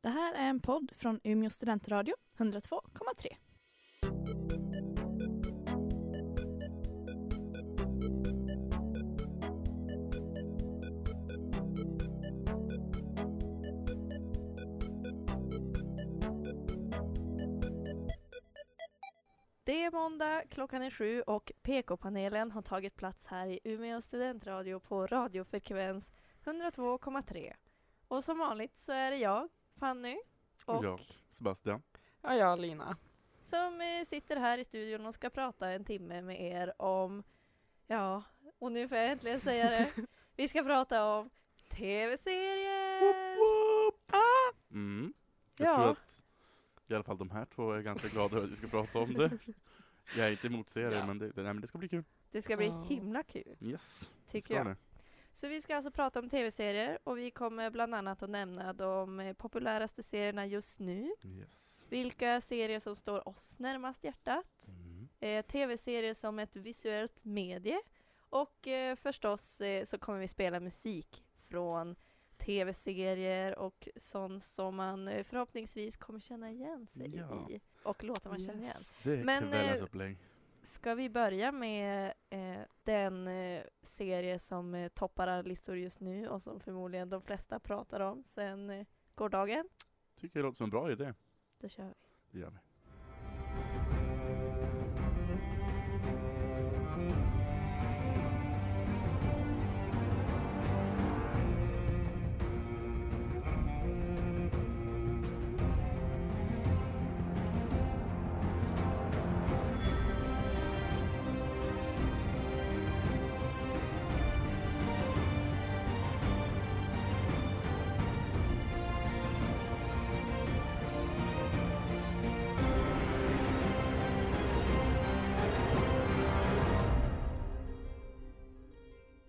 Det här är en podd från Umeå studentradio, 102,3. Det är måndag, klockan är sju och PK-panelen har tagit plats här i Umeå studentradio på radiofrekvens 102,3. Och som vanligt så är det jag, Fanny, och Jag, Sebastian. Ja, jag Lina. som eh, sitter här i studion och ska prata en timme med er om, ja, och nu får jag äntligen säga det, vi ska prata om tv-serier! Mm. Jag Ja. tror att i alla fall de här två är ganska glada över att vi ska prata om det. Jag är inte emot serier, Ja. men, det, nej, men det ska bli kul. Det ska bli Ja. himla kul, Yes, det tycker ska jag. det. Så vi ska alltså prata om tv-serier och vi kommer bland annat att nämna de eh, populäraste serierna just nu. Yes. Vilka serier som står oss närmast hjärtat. Mm. Eh, tv-serier som ett visuellt medie. Och eh, förstås eh, så kommer vi spela musik från tv-serier och sånt som man eh, förhoppningsvis kommer känna igen sig Ja. i. Och låtar man känner igen. Yes. Det är Men, kvällens eh, upplägg. Ska vi börja med eh, den eh, serie som eh, toppar alla listor just nu och som förmodligen de flesta pratar om sen eh, gårdagen? Tycker det låter som en bra idé. Då kör vi. Det gör vi.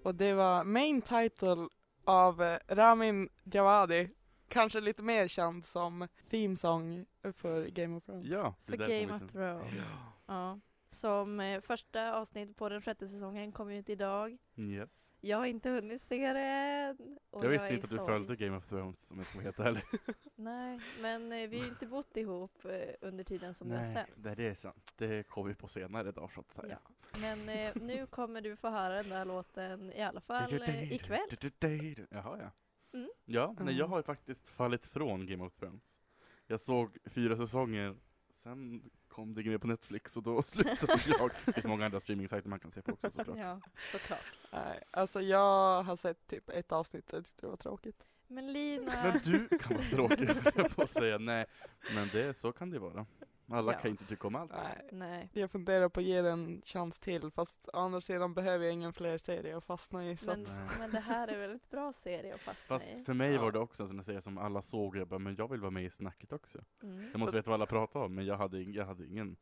Och det var main title av eh, Ramin Djawadi. Kanske lite mer känd som theme song för Game of Thrones. Ja, För Game of Thrones. Ja. Ja. Som eh, första avsnitt på den sjätte säsongen kom ut idag. Yes. Jag har inte hunnit se det än. och Jag visste är inte att du följde Game of Thrones om jag ska vara helt ärlig. Nej, men eh, vi har ju inte bott ihop eh, under tiden som det har Nej, det, är sant. Det kommer vi på senare idag så att säga. Ja. Men eh, nu kommer du få höra den där låten i alla fall eh, ikväll. Jaha ja. Mm. Ja, nej, jag har ju faktiskt fallit från Game of Thrones. Jag såg fyra säsonger, sen kom det med på Netflix och då slutade jag. Det finns många andra streamingsajter man kan se på också såklart. Ja, såklart. Nej, alltså jag har sett typ ett avsnitt och jag tyckte det var tråkigt. Men Lina, Men du kan vara tråkig jag på att säga. Nej, men det, så kan det vara. Alla Ja. kan inte tycka om allt. Nej. nej. Jag funderar på att ge den en chans till fast å andra sidan behöver jag ingen fler serier att fastna i. Så Men, att, men det här är väl ett bra serie att fastna i? Fast för mig Ja. var det också en sån serie som alla såg och jag bara, men jag vill vara med i snacket också. Mm. Jag måste Fast- veta vad alla pratar om, men jag hade, jag hade ingen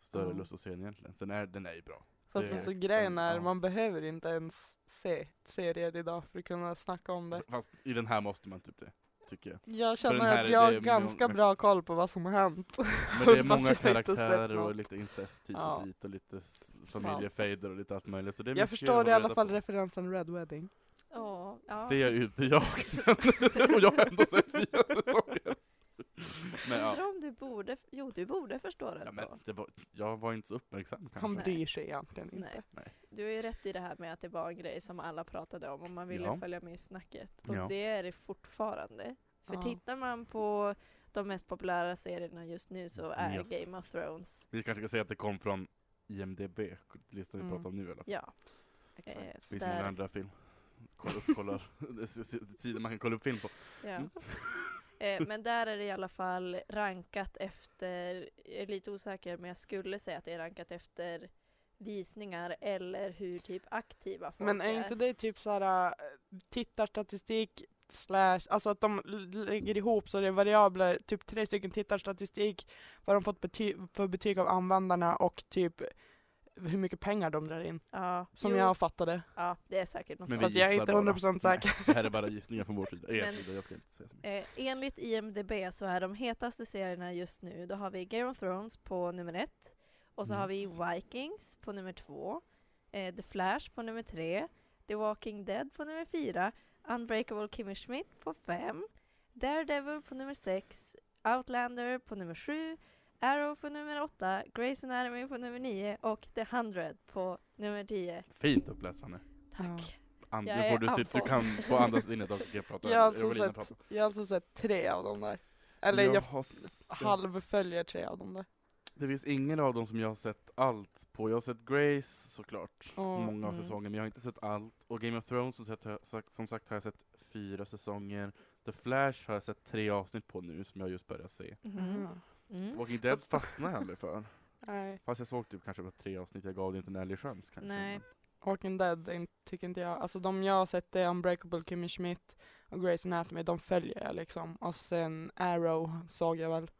större Ja. lust att se den egentligen. Sen är den är ju bra. fast det- alltså, grejen är, ja. man behöver inte ens se serier idag för att kunna snacka om det. Fast i den här måste man typ det, tycker jag. Jag känner här att jag har ganska många- bra koll på vad som har hänt. Men det är många karaktärer och lite incest hit Ja. och dit och lite familjefejder och lite allt möjligt. Så det är Jag förstår i alla fall på. referensen Red Wedding. Ja, ja. Det är ju inte jag. och jag har ändå sett fyra säsonger. Men ja. Om du borde, jo du borde förstå den ja men då. det var, jag var inte så uppmärksam kanske. Han Nej. bryr sig egentligen inte. Nej. Du har ju rätt i det här med att det var en grej som alla pratade om och man ville Ja. följa med i snacket. Och Ja. det är det fortfarande. För Ja. tittar man på de mest populära serierna just nu så är Yes. Game of Thrones, Vi kanske ska säga att det kom från IMDB, listan vi Mm. pratar om nu i alla fall. ja. Exakt. Eh, Det finns där, andra film. Kolla upp, kollar. Sidor man kan kolla upp film på. ja. Mm. Eh, men där är det i alla fall rankat efter, jag är lite osäker men jag skulle säga att det är rankat efter visningar eller hur typ aktiva folk Men är inte det typ såhär äh, tittarstatistik slash, alltså att de lägger ihop så det är variabler, typ tre stycken tittarstatistik, vad de fått bety för betyg av användarna och typ hur mycket pengar de drar in. Ja, Som jo, jag fattade. Ja, det är säkert något. Fast jag är inte bara. 100% säker. Nej, det här är bara gissningar från vår sida. Er Men- sida, jag ska inte säga så mycket. Eh, enligt IMDB så är de hetaste serierna just nu, då har vi Game of Thrones på nummer ett, och så har vi. Vikings på nummer två, eh, The Flash på nummer tre, The Walking Dead på nummer fyra, Unbreakable Kimmy Schmidt på fem, Daredevil på nummer 6, Outlander på nummer 7, Arrow på nummer 8, Grey's Anatomy på nummer 9 och The 100 på nummer 10. Fint uppläst Fanny. Tack. And, Jag är får du, sit- du kan få andas in ett jag prata. Jag har, alltså in och sett, prata. jag har alltså sett tre av dem där. Eller jag, s- halvföljer tre av dem där. Det finns ingen av dem som jag har sett allt på. Jag har sett Grace såklart, Ja, många av mm. säsongerna, men jag har inte sett allt. Och Game of Thrones så sett, har jag sagt, som sagt har jag sett fyra säsonger. The Flash har jag sett tre avsnitt på nu som jag just börjat se. Mhm. Mm. Walking Dead Fast- fastnade jag aldrig för. Nej. Fast jag såg typ kanske bara tre avsnitt, jag gav det inte en ärlig chans kanske. Nej. Walking Dead tycker inte jag, alltså de jag har sett är Unbreakable Kimmy Schmidt och Grey's Anatomy, de följer jag liksom. Och sen Arrow såg jag väl,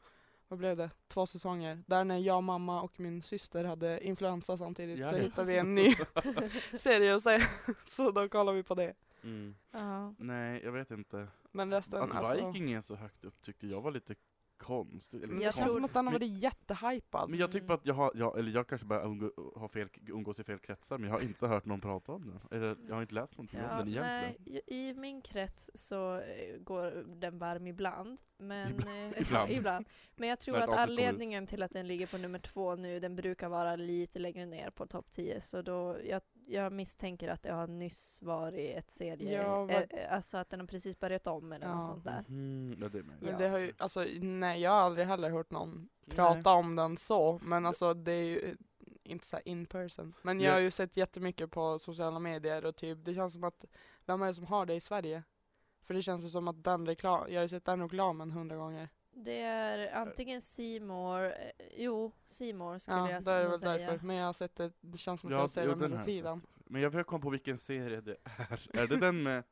vad blev det, två säsonger. Där när jag, mamma och min syster hade influensa samtidigt Ja, så hittade vi en ny serie att se. Så då kollar vi på det. Mm. Ja. Nej, jag vet inte. Men resten, Att alltså. Viking är så högt upp tyckte jag var lite konstigt. Eller Jag som att den har varit jättehypad. Men jag tycker att jag har, jag, eller jag kanske bara umgå, har fel, umgås i fel kretsar, men jag har inte hört någon prata om den. Eller jag har inte läst någonting om Ja, den egentligen. nej, i- min krets så eh, går den varm ibland. Men, Ibland. eh, Ibland. ibland. Men jag tror att anledningen till att den ligger på nummer två nu, den brukar vara lite längre ner på topp 10. Så då, jag, jag misstänker att det har nyss varit ett serie, Ja, vad- eh, eh, alltså att den har precis börjat om eller något Ja. sånt där. Mm, ja, det. Men det har ju, alltså nej jag har aldrig heller hört någon prata om den så, men alltså det är ju eh, inte så här in person. Men jag Ja. har ju sett jättemycket på sociala medier och typ, det känns som att, vem är det som har det i Sverige? För det känns ju som att den reklam, jag har ju sett den reklamen hundra gånger. Det är antingen Seymour, eh, jo Seymour skulle Ja, jag då är det nog väl säga. därför. Men jag har sett det, det känns som att Ja, jag ser jo, den hela har tiden. Men jag försöker komma på vilken serie det är. är det den med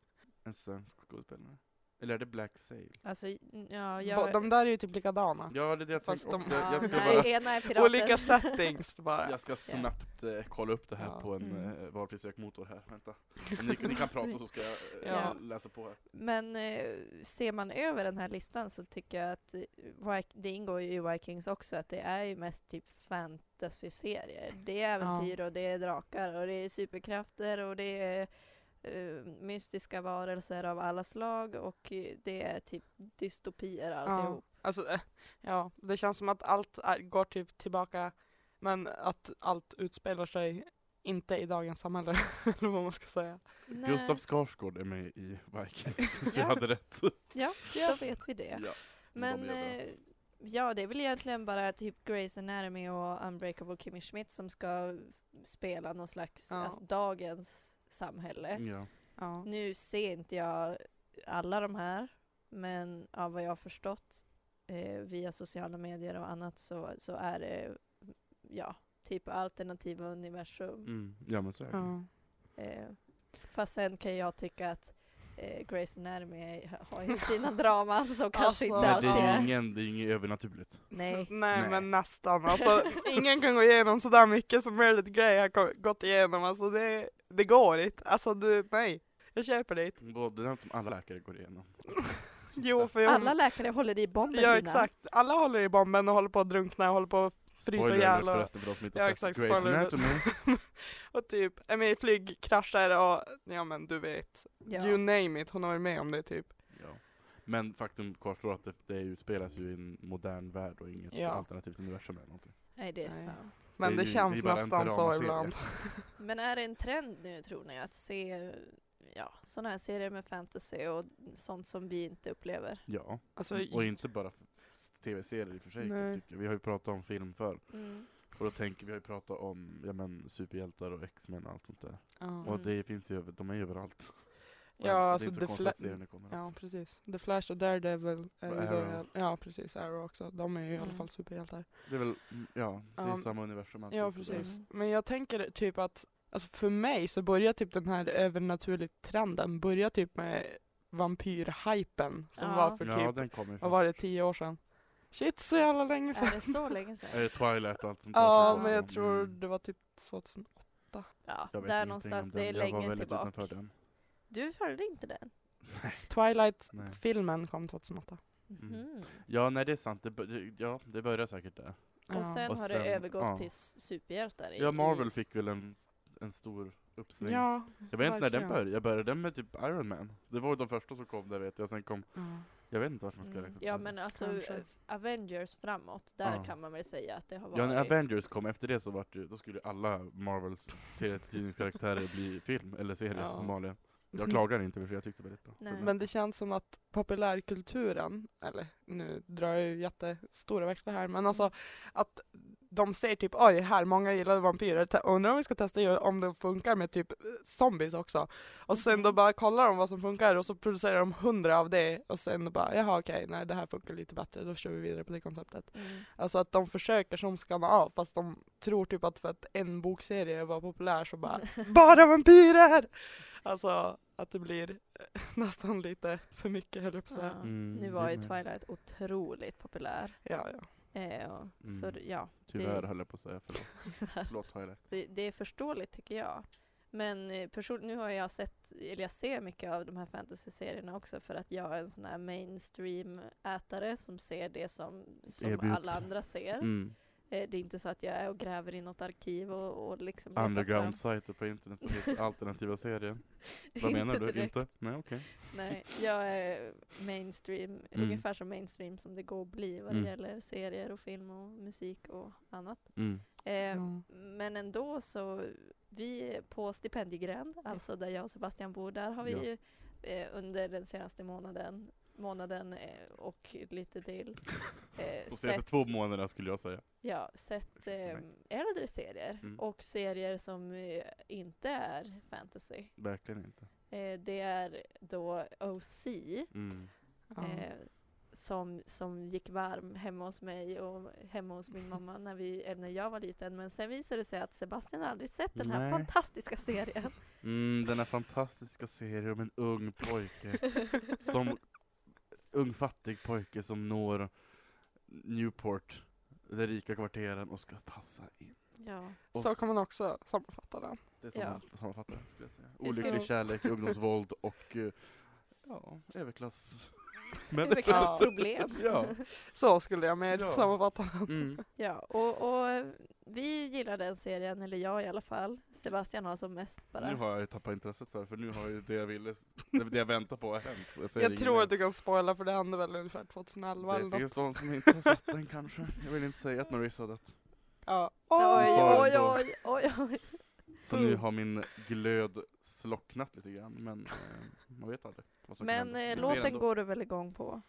en svensk skådespelare? Eller är det Black Sails? Alltså, ja, jag... De där är ju typ likadana. Ja, det är det jag Fast tänkte de- också. Jag ska, nej, bara, ena är pirater. Olika settings bara. jag ska snabbt eh, kolla upp det här Ja. på en Mm. eh, valfri sökmotor här. Vänta. Ni, ni kan prata så ska jag eh, Ja. läsa på här. Men eh, ser man över den här listan så tycker jag att eh, det ingår ju i Vikings också att det är ju mest typ fantasy-serier. Det är äventyr och det är drakar och det är superkrafter och det är eh, mystiska varelser av alla slag och eh, det är typ dystopier alltihop. Alltså, eh, ja, det känns som att allt är, går typ tillbaka, men att allt utspelar sig inte i dagens samhälle, eller vad man ska säga. Nej. Gustav Skarsgård är med i Vikings, så Ja. jag hade rätt. Ja, Yes. då vet vi det. Ja. Men eh, överallt. ja, det är väl egentligen bara typ Grey's Anatomy och Unbreakable Kimmy Schmidt som ska spela någon slags, Ja. alltså, dagens samhälle. Ja. Ja. Nu ser inte jag alla de här, men av vad jag har förstått eh, via sociala medier och annat så, så är det ja, typ alternativa universum. Mm. ja, men så är det. Ja. Eh, fast sen kan jag tycka att eh, Grey's Anatomy är- har ju sina draman som kanske Alltså, inte alltid det är är... ju ingen, det är inget övernaturligt. Nej. Nej, Nej. men nästan. Alltså, ingen kan gå igenom sådär mycket som Meredith Grey har gått igenom. Alltså, det, det går inte. Alltså, det, nej. Jag köper det inte. Både den som alla läkare går igenom. Jo, för jag, Alla läkare håller i bomben Ja, Lina. exakt. Alla håller i bomben och håller på att drunkna och håller på att frysa Spoiler ihjäl. alert Och, förresten för de som inte Ja, har exakt, sett Grey's spoiler. Anatomy. och typ är med i flygkrascher och ja men du vet. Ja. You name it, hon har varit med om det typ. Ja. Men faktum kvarstår att det, det utspelas ju i en modern värld och inget Ja. alternativt universum eller någonting. Nej, det är Nej. sant. Men Det är det, ju- känns det är nästan så ibland. Men är det en trend nu tror ni att se ja, sådana här serier med fantasy och sånt som vi inte upplever? Ja, Alltså, och inte bara tv-serier i och för sig. Nej. Tycker. Vi har ju pratat om film förr. Mm. Och då tänker vi har ju pratat om ja, men, superhjältar och X-Men och allt sånt där. ja. Och det finns ju, de är ju överallt. Ja, det alltså The konstigt Fla- att serierna kommer. ja, precis. The Flash och Daredevil är Och. Arrow. Ja, precis. Arrow också. De är ju i alla Mm. fall superhjältar. Det är väl, mm, ja, det är Ja, samma universum. Ja, precis. Men jag tänker typ att, alltså för mig så börjar typ den här övernaturliga trenden börja typ med vampyrhypen som Ja. var för Ja, typ, den kommer vad var det, tio år sedan? Shit, så jävla länge Är sedan. det så länge sedan? Är det Twilight och allt sånt där? Ja, som men jag tror Mm. det var typ 2008. Ja, Jag vet där ingenting någonstans. Det är den. Jag var länge väldigt tillbaka. utanför den. Du följde inte den? Nej. Twilight-filmen kom 2008. Mm. Mhm. Ja, nej det är sant. Det, bör- ja, det börjar säkert där. Och Ja. sen Och har sen- det övergått ja. till superhjältar. i- Ja, Marvel i- fick väl en, en stor uppsving. Ja, jag vet inte när den började. Jag började med typ Iron Man. Det var ju de första som kom där vet jag. Sen kom Ja. Jag vet inte vart man ska Mm. räkna Ja men alltså Kanske. eh, Avengers framåt, där Ja. kan man väl säga att det har Ja, när varit... Avengers kom, efter det så vart det, då skulle alla Marvels tidningskaraktärer bli film eller serie Ja. Jag klagar inte för jag tyckte det var bra. Nej. Men det känns som att populärkulturen, eller nu drar jag ju jättestora växlar här, men alltså att de säger typ oj, här, många gillar vampyrer, undrar om vi ska testa om det funkar med typ zombies också. Och sen då Mhm. bara kollar de vad som funkar och så producerar de hundra av det och sen då bara jaha okej, nej det här funkar lite bättre, då kör vi vidare på det konceptet. Mm. Alltså att de försöker som skanna av fast de tror typ att för att en bokserie var populär så bara BARA VAMPYRER! Alltså att det blir eh, nästan lite för mycket höll jag på att säga. Mm, Nu var ju. Twilight otroligt populär. Ja, ja. Eh, och, Så Mm. det- ja, Tyvärr det- höll jag på att säga, förlåt. Förlåt Twilight. det, det är förståeligt tycker jag. Men eh, person, nu har jag sett, eller jag ser mycket av de här fantasy-serierna också för att jag är en sån här mainstream-ätare som ser det som, som alla andra ser. Mm. Eh, Det är inte så att jag är och gräver i något arkiv och, och liksom. Underground-sajter på internet för alternativa serier. Vad menar Inte du? direkt. Inte? Nej okej. Nej, jag är mainstream, Mm. ungefär så mainstream som det går att bli vad Mm. det gäller serier och film och musik och annat. Mm. Eh. Men ändå så, vi på Stipendiegränd, alltså där jag och Sebastian bor, där har vi Ja. ju, eh, under den senaste månaden, månaden eh, och lite till eh, De senaste två månaderna skulle jag säga. ja, sett eh, äldre serier Mm. och serier som eh, inte är fantasy. Verkligen inte. Eh, det är då OC Mm. Ja. eh, som, som gick varm hemma hos mig och hemma hos min mamma när, vi, eller när jag var liten. Men sen visade det sig att Sebastian aldrig sett den här Nej. fantastiska serien. Mm, den här fantastiska serien om en ung pojke som ung fattig pojke som når Newport, de rika kvarteren och ska passa in. ja. Och Så kan man också sammanfatta den. det är så Ja. man sammanfattar det, skulle jag säga. Olycklig kärlek, ungdomsvåld och eh, ja, överklass. Överklassproblem. ja. Så skulle jag mer Ja. sammanfatta. Mm. Ja, och, och eh, vi gillar den serien, eller jag i alla fall. Sebastian har som mest bara... Nu har jag tappat intresset för för nu har ju det jag ville, det, det jag väntar på har hänt. Jag Jag tror att du kan spoila för det hände väl ungefär 2011 eller Det något. finns de som inte har sett den kanske. Jag vill inte säga att Marissa har dött. Ja. Oj, oj, det oj, oj, oj. Så nu har min glöd slocknat lite grann, men eh, man vet aldrig vad som kan Men eh, låten ändå. går du väl igång på?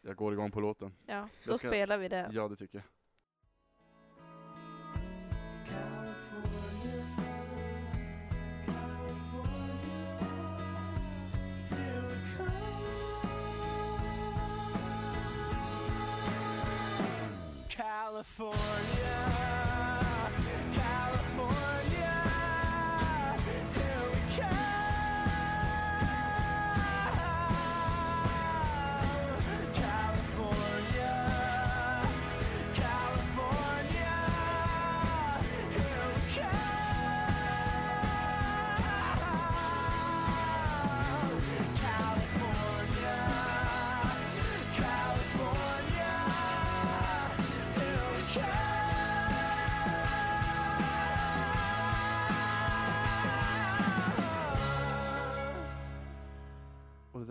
Jag går igång på låten. Ja, då ska- spelar vi den. Ja, det tycker jag. California,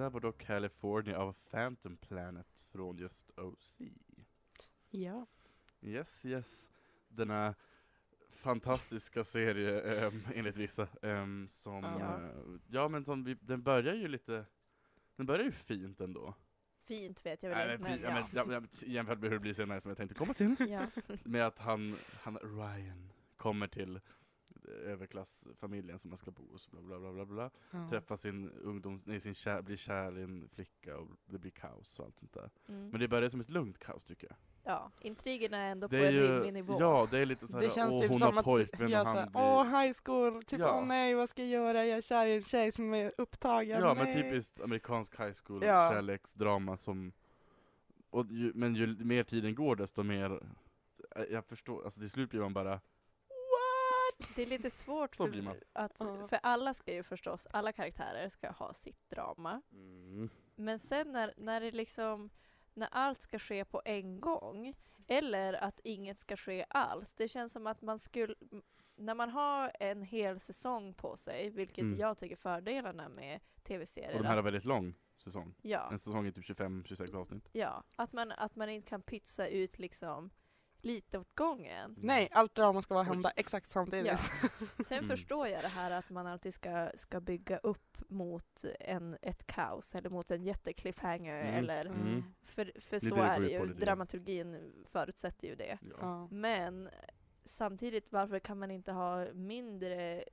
där var då California av Phantom Planet från just OC. Ja. Yes, yes. Denna fantastiska serie, um, enligt vissa, ehm, som, Ja. eh, ja men som vi, den börjar ju lite, den börjar ju fint ändå. Fint vet jag väl Nej, inte, men, ja, ja. men, ja, jämfört med hur det blir senare som jag tänkte komma till. Med att han, han Ryan kommer till överklassfamiljen som man ska bo hos, bla bla bla bla bla. Ja. Träffar sin ungdoms, nej sin kär, blir kär i en flicka och det blir kaos och allt sånt där. Mm. Men det börjar som ett lugnt kaos tycker jag. ja, intrigerna är ändå Det på är en ju, rimlig nivå. ja det är lite såhär, Det känns åh typ hon som har pojkvän och han blir... åh high school, typ Ja. åh nej vad ska jag göra, jag är kär i en tjej som är upptagen. Ja men nej. typiskt amerikansk high school Ja. kärleksdrama som och ju, Men ju mer tiden går desto mer Jag förstår, alltså till slut blir man bara Det är lite svårt för, man. att, för alla ska ju förstås, alla karaktärer ska ha sitt drama. mm, Men sen när, när det liksom, när allt ska ske på en gång, eller att inget ska ske alls, det känns som att man skulle, när man har en hel säsong på sig, vilket Mm. jag tycker fördelarna med Och tv-serier, den här är väldigt lång säsong. Ja, En säsong är typ 25-26 avsnitt. ja. Att, man, att man inte kan pytsa ut liksom lite åt gången. Nej, allt drama ska vara hända exakt samtidigt. Ja. Sen Mm. förstår jag det här att man alltid ska, ska bygga upp mot en, ett kaos eller mot en jättecliffhanger Mm. eller Mm. för, för är så det är det ju. Dramaturgin förutsätter ju det. Ja. Ja. Men samtidigt, varför kan man inte ha mindre, eh,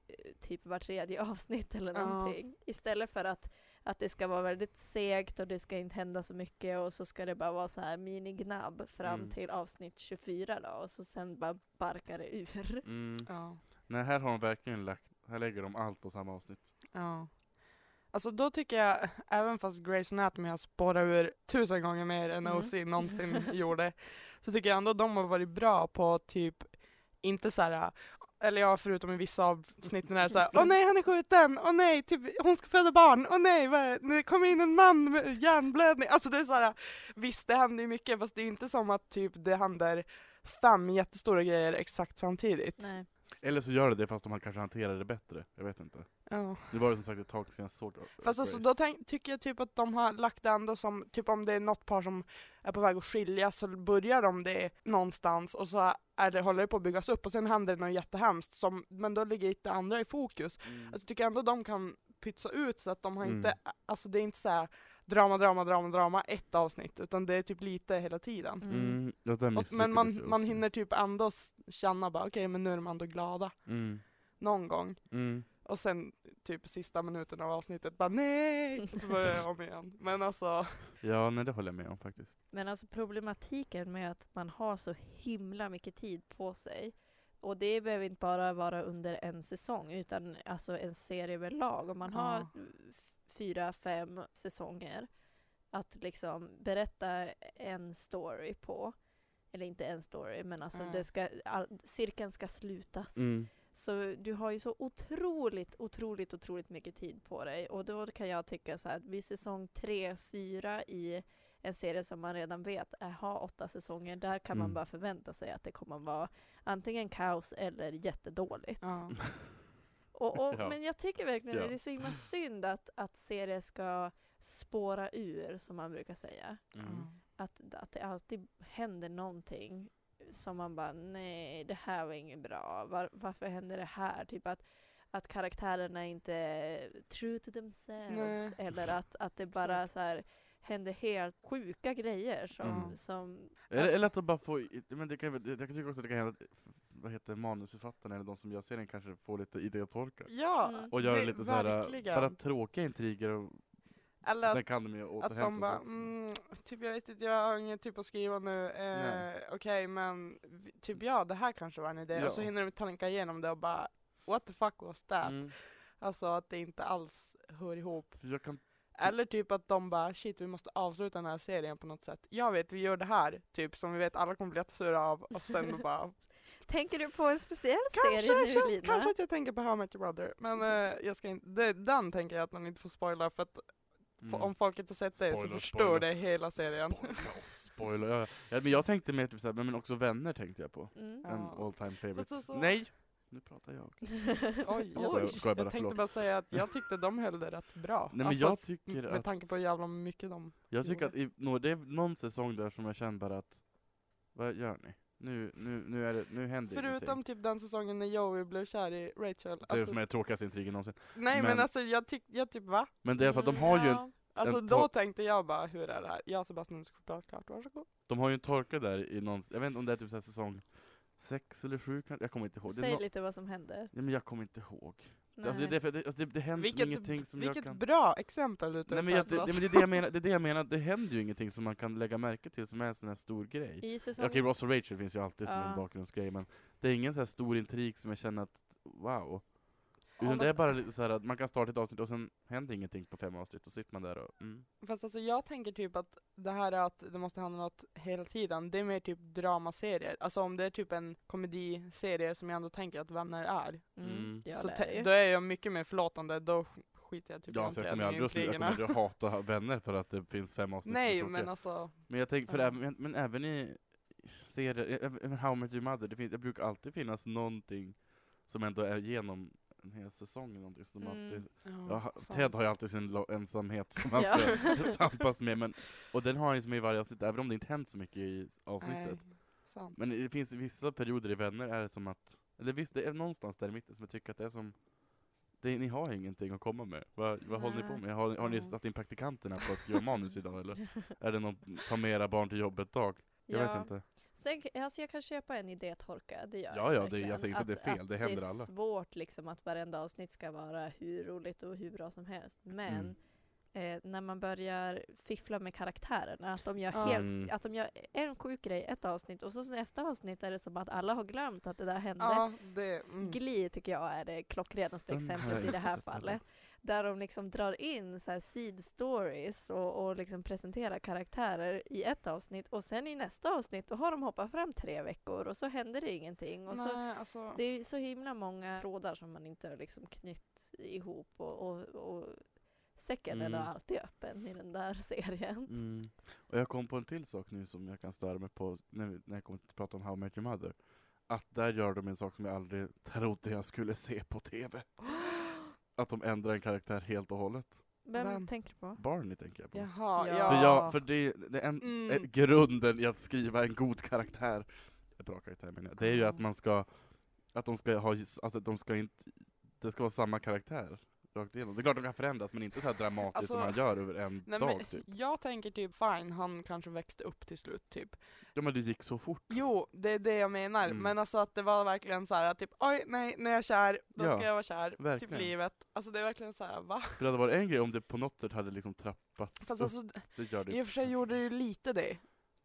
typ var tredje avsnitt eller Ja. någonting? Istället för att, att det ska vara väldigt segt och det ska inte hända så mycket och så ska det bara vara så här minignabb fram Mm. till avsnitt 24 då och så sen bara barkar det ur. Mm. Ja. Nej, här har de verkligen lagt, här lägger de allt på samma avsnitt. Ja. Alltså då tycker jag, även fast Grey's Anatomy har spårat ur tusen gånger mer än Mm. OC någonsin gjorde, så tycker jag ändå de har varit bra på typ, inte så här. Eller ja, förutom i vissa avsnitt när det är såhär, åh nej han är skjuten, åh nej, typ, hon ska föda barn, åh nej, vad det? kommer in en man med hjärnblödning. Alltså det är såhär, visst det händer ju mycket fast det är inte som att typ det händer fem jättestora grejer exakt samtidigt. Nej. Eller så gör det det fast de kanske hanterar det bättre. Jag vet inte. Ja. Nu var det som sagt ett tag sedan jag såg Fast alltså, då tänk, tycker jag typ att de har lagt det ändå som, typ om det är något par som är på väg att skiljas så börjar de det någonstans och så är det, håller det på att byggas upp och sen händer det något jättehemskt som, men då ligger det andra i fokus. Mm. Alltså, jag tycker ändå de kan pytsa ut så att de har Mm. inte, alltså det är inte så här drama, drama, drama, drama, ett avsnitt utan det är typ lite hela tiden. Mm. Mm, Och, men man, man hinner typ ändå känna bara okej men nu är de ändå glada Mm. någon gång. Mm. Och sen typ sista minuten av avsnittet bara nej! Och så börjar jag om igen. Men alltså, Ja, nej det håller jag med om faktiskt. Men alltså problematiken med att man har så himla mycket tid på sig och det behöver inte bara vara under en säsong utan alltså en serie överlag. Om man Ja. har fyra, fem säsonger att liksom berätta en story på eller inte en story men alltså Ja. det ska, all, cirkeln ska slutas. Mm. Så du har ju så otroligt, otroligt, otroligt mycket tid på dig. Och då kan jag tycka så här att vid säsong tre, fyra i en serie som man redan vet är, har åtta säsonger, där kan man Mm. bara förvänta sig att det kommer vara antingen kaos eller jättedåligt. ja. Och, och, Ja. Men jag tycker verkligen Ja. att det är så himla synd att, att serier ska spåra ur, som man brukar säga. Mm. Att, att det alltid händer någonting som man bara, nej, det här var inget bra. Var, varför händer det här? Typ att, att karaktärerna inte är true to themselves. Nej. Eller att, att det bara Exakt. så här, händer helt sjuka grejer som, Mm. som Eller, eller att de bara får, men det kan, jag tycker också att det kan hända vad heter manusförfattarna eller de som gör serien kanske får lite idétorka. ja Mm. Och gör det- lite såhär, verkligen. bara tråkiga intriger och Eller att, kan de ju att de bara, mm, typ jag vet inte, jag har inget typ att skriva nu, eh, okej men vi- typ ja, det här kanske var en idé. Ja. Och så hinner de tänka igenom det och bara, what the fuck was that? Mm. Alltså att det inte alls hör ihop. För jag kan, Eller typ att de bara, shit vi måste avsluta den här serien på något sätt. Jag vet, vi gör det här, typ som vi vet alla kommer bli jättesura av och sen bara Tänker du på en speciell Kanske, serie nu känns- Lina? kanske att jag tänker på How I Met Your Brother, men eh, jag ska inte, det, den tänker jag att man inte får spoila för att mm. om folk inte sett det så förstör spoiler. det hela serien. Spoiler, spoiler. Ja, ja, men jag tänkte mer typ såhär, men också vänner tänkte jag på. Mm. Ja. En all time favorite. Alltså- Nej! Nu pratar jag. Oj, jag, Oj. Bara, jag tänkte bara säga att jag tyckte de höll det rätt bra. Nej men Alltså, jag tycker med att, tanke på hur jävla mycket de... jag tycker gjorde. att i, nå, det är någon säsong där som jag känner bara att, vad gör ni? Nu, nu, nu, är det, nu händer Förutom typ den säsongen när Joey blev kär i Rachel. Det är Alltså, är tråkigaste intrigen någonsin. nej men, men- alltså jag tyckte, jag typ va? Men det är för att de har ju en. Alltså En då tänkte jag bara, hur är det här? Jag och Sebastian ska prata klart, varsågod. de har ju en torka där i någon, jag vet inte om det är typ så här säsong sex eller sju kanske, jag kommer inte ihåg. Säg nå- lite vad som hände. ja, men jag kommer inte ihåg. Nej. Alltså, det, är det, alltså, det, det händer Vilket, ingenting som vilket jag kan... bra exempel du Nej, upp men, jag, det, det, men det, är det, jag menar, det är det jag menar, det händer ju ingenting som man kan lägga märke till som är en sån här stor grej. I säsong... Okej, Ross och Rachel finns ju alltid som Ja. en bakgrundsgrej, men det är ingen så här stor intrig som jag känner att, wow. Ja, Utan det är bara lite så här att man kan starta ett avsnitt och sen händer ingenting på fem avsnitt, och sitter man där och, mm. Fast alltså jag tänker typ att det här är att det måste hända något hela tiden, det är mer typ dramaserier. Alltså om det är typ en komediserie som jag ändå tänker att vänner är, Mm. Mm. Ja, så är då är jag mycket mer förlåtande, då skiter jag typ Ja, så jag kommer aldrig att jag kommer aldrig hata vänner för att det finns fem avsnitt Nej men alltså, Men jag tänker, för Ja. även, men, men även i serier, även How I Met Your Mother, det finns, det brukar alltid finnas någonting som ändå är genom en hel säsong eller någonting. Så de Mm. alltid, Ja, ja. Ted har ju alltid sin ensamhet som han Ja. ska tampas med. Men, och den har han ju som i varje avsnitt, även om det inte hänt så mycket i avsnittet. Nej, sant. Men det finns vissa perioder i Vänner är det som att, eller visst det är någonstans där i mitten som jag tycker att det är som det, ni har ingenting att komma med. Vad, vad håller ni på med? Har, har ni satt in praktikanterna på att skriva manus idag eller? Är det någon ta med era barn till jobbet dag? Jag vet inte. Sen, alltså jag kan köpa en idétorka, det gör Ja, jag ja, det- jag säger inte att det är fel, det händer Det är alla. svårt liksom att varenda avsnitt ska vara hur roligt och hur bra som helst. Men Mm. Eh, när man börjar fiffla med karaktärerna, att de gör, Ja. helt, Mm. att de gör en sjuk grej ett avsnitt och så nästa avsnitt är det som att alla har glömt att det där hände. Ja, det, mm. Glee tycker jag är det klockrenaste exemplet i det här fallet. Där de liksom drar in så här seed stories och, och liksom presenterar karaktärer i ett avsnitt och sen i nästa avsnitt då har de hoppat fram tre veckor och så händer det ingenting. Och så, Nej, alltså, det är så himla många trådar som man inte har liksom knytt ihop och, och, och säcken är Mm. då alltid öppen i den där serien. Mm. Och jag kom på en till sak nu som jag kan störa mig på när, när jag kommer att prata om How I Met Your Mother. Att där gör de en sak som jag aldrig trodde jag skulle se på TV. Att de ändrar en karaktär helt och hållet. Vem, Vem? tänker du på? Barney tänker jag på. Jaha, Ja. För, jag, för det, det är en, Mm. eh, grunden i att skriva en god karaktär, en bra karaktär menar jag, det är ju att man ska, att de ska ha, alltså att de ska inte, det ska vara samma karaktär rakt igenom. Det är klart de kan förändras men inte så här dramatiskt Alltså, som man gör över en Nej, dag men, typ. Jag tänker typ fine, han kanske växte upp till slut typ. Ja men det gick så fort. Jo, det är det jag menar. Mm. Men alltså att det var verkligen så här att typ oj nej, när jag är kär, då Ja, ska jag vara kär verkligen. typ livet. Alltså det är verkligen så här, va? För det hade varit en grej om det på något sätt hade liksom trappats Fast alltså, det gör det i och för sig gjorde det ju lite det.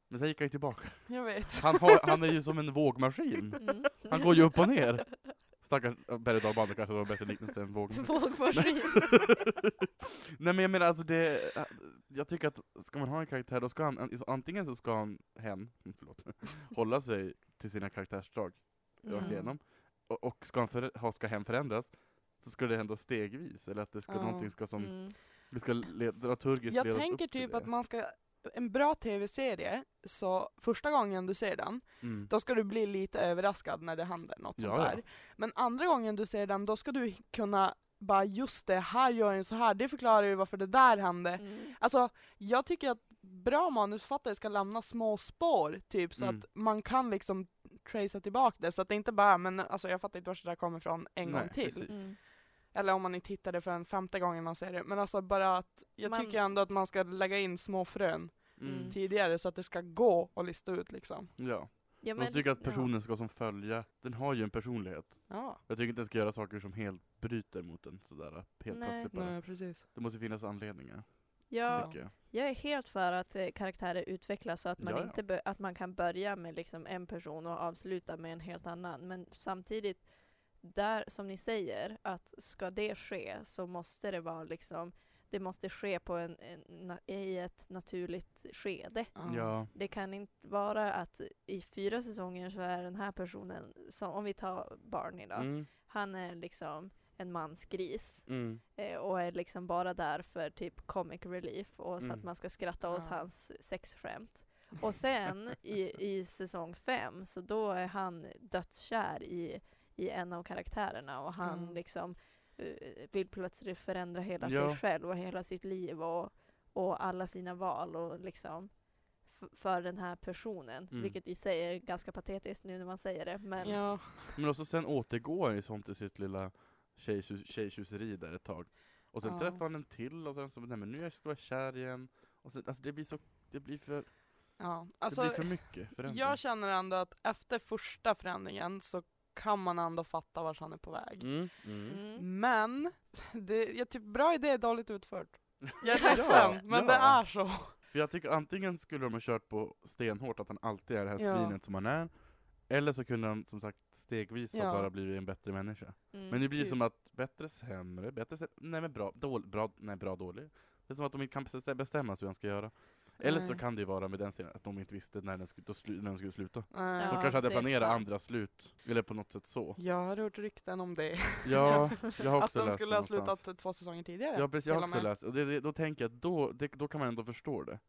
Men sen gick han ju tillbaka. Jag vet. Han, har, han är ju som en vågmaskin. Mm. Han går ju upp och ner. Stackars berg och dalbana kanske var bättre liknelse än vågmaskin. Vågmaskin. Nej men jag menar alltså det, jag tycker att ska man ha en karaktär då ska han, antingen så ska han, hen, mm, förlåt, hålla sig till sina karaktärsdrag rakt Mm. igenom. Och, och ska, han för, ha, ska hen förändras så ska det hända stegvis, eller att det ska, Ja. någonting ska som, Mm. det ska dramaturgiskt Jag tänker typ att man ska, en bra tv-serie, så första gången du ser den, Mm. då ska du bli lite överraskad när det händer något sånt Ja, ja. där. Men andra gången du ser den, då ska du kunna bara just det, här gör den så här, det förklarar ju varför det där hände. Mm. Alltså, jag tycker att bra manusförfattare ska lämna små spår, typ, så Mm. att man kan liksom tracea tillbaka det, så att det inte bara, men alltså jag fattar inte var det där kommer ifrån en Nej, gång till. Eller om man inte hittar det för en femte gången man ser det. Men alltså bara att, jag Man- tycker ändå att man ska lägga in små frön Mm. Mm. tidigare så att det ska gå att lista ut liksom. Ja. Ja, Man tycker att ja. personen ska som följa, den har ju en personlighet. Ja. Jag tycker inte den ska göra saker som helt bryter mot den sådär, helt Nej. plötsligt bara. Nej, precis. Det måste finnas anledningar, Ja, jag. jag är helt för att eh, karaktärer utvecklas så att man, inte att man kan börja med liksom en person och avsluta med en helt annan. Men samtidigt, där som ni säger, att ska det ske så måste det vara liksom det måste ske på en, en, i ett naturligt skede. Ja. Det kan inte vara att i fyra säsonger så är den här personen, som, om vi tar Barney då, Mm. han är liksom en mansgris Mm. eh, och är liksom bara där för typ comic relief och så att Mm. man ska skratta åt Ja. hans sexskämt. Och sen i, i säsong fem så då är han dödskär i, i en av karaktärerna och han Ja. liksom eh, vill plötsligt förändra hela Ja. sig själv och hela sitt liv och, och alla sina val och liksom för den här personen, Mm. vilket i sig är ganska patetiskt nu när man säger det. Men Ja, Men också sen återgår han ju som till sitt lilla tjejtjus- tjejtjuseri där ett tag. Och sen Ja. träffar han en till och sen så, nej men nu ska jag vara kär igen. Och sen, alltså det blir så, det blir för, ja. det Alltså, blir för mycket förändring. jag känner ändå att efter första förändringen så kan man ändå fatta vart han är på väg. Mm. Mm. mm. Men, det, jag typ bra idé, dåligt utfört. Jag är Ja, ledsen, men ja. det är så. För jag tycker antingen skulle de ha kört på stenhårt att han alltid är det här Ja. svinet som han är. Eller så kunde han som sagt stegvis Ja. ha bara blivit en bättre människa. Mm. Men det blir typ. som att bättre sämre, bättre sämre, nej men bra, dålig, bra, nej bra dålig. Det är som att de inte kan bestä- bestämma sig hur han ska göra. Eller så kan det ju vara med den scenen att de inte visste när den skulle, när den skulle sluta. Nej. Ja, de kanske hade det planerat andra slut, eller på något sätt så. Jag har hört rykten om det. Ja, jag har att också de läst skulle det ha slutat två säsonger tidigare. Ja precis, jag har också med. läst, och det, det, då tänker jag att då, det, då kan man ändå förstå det.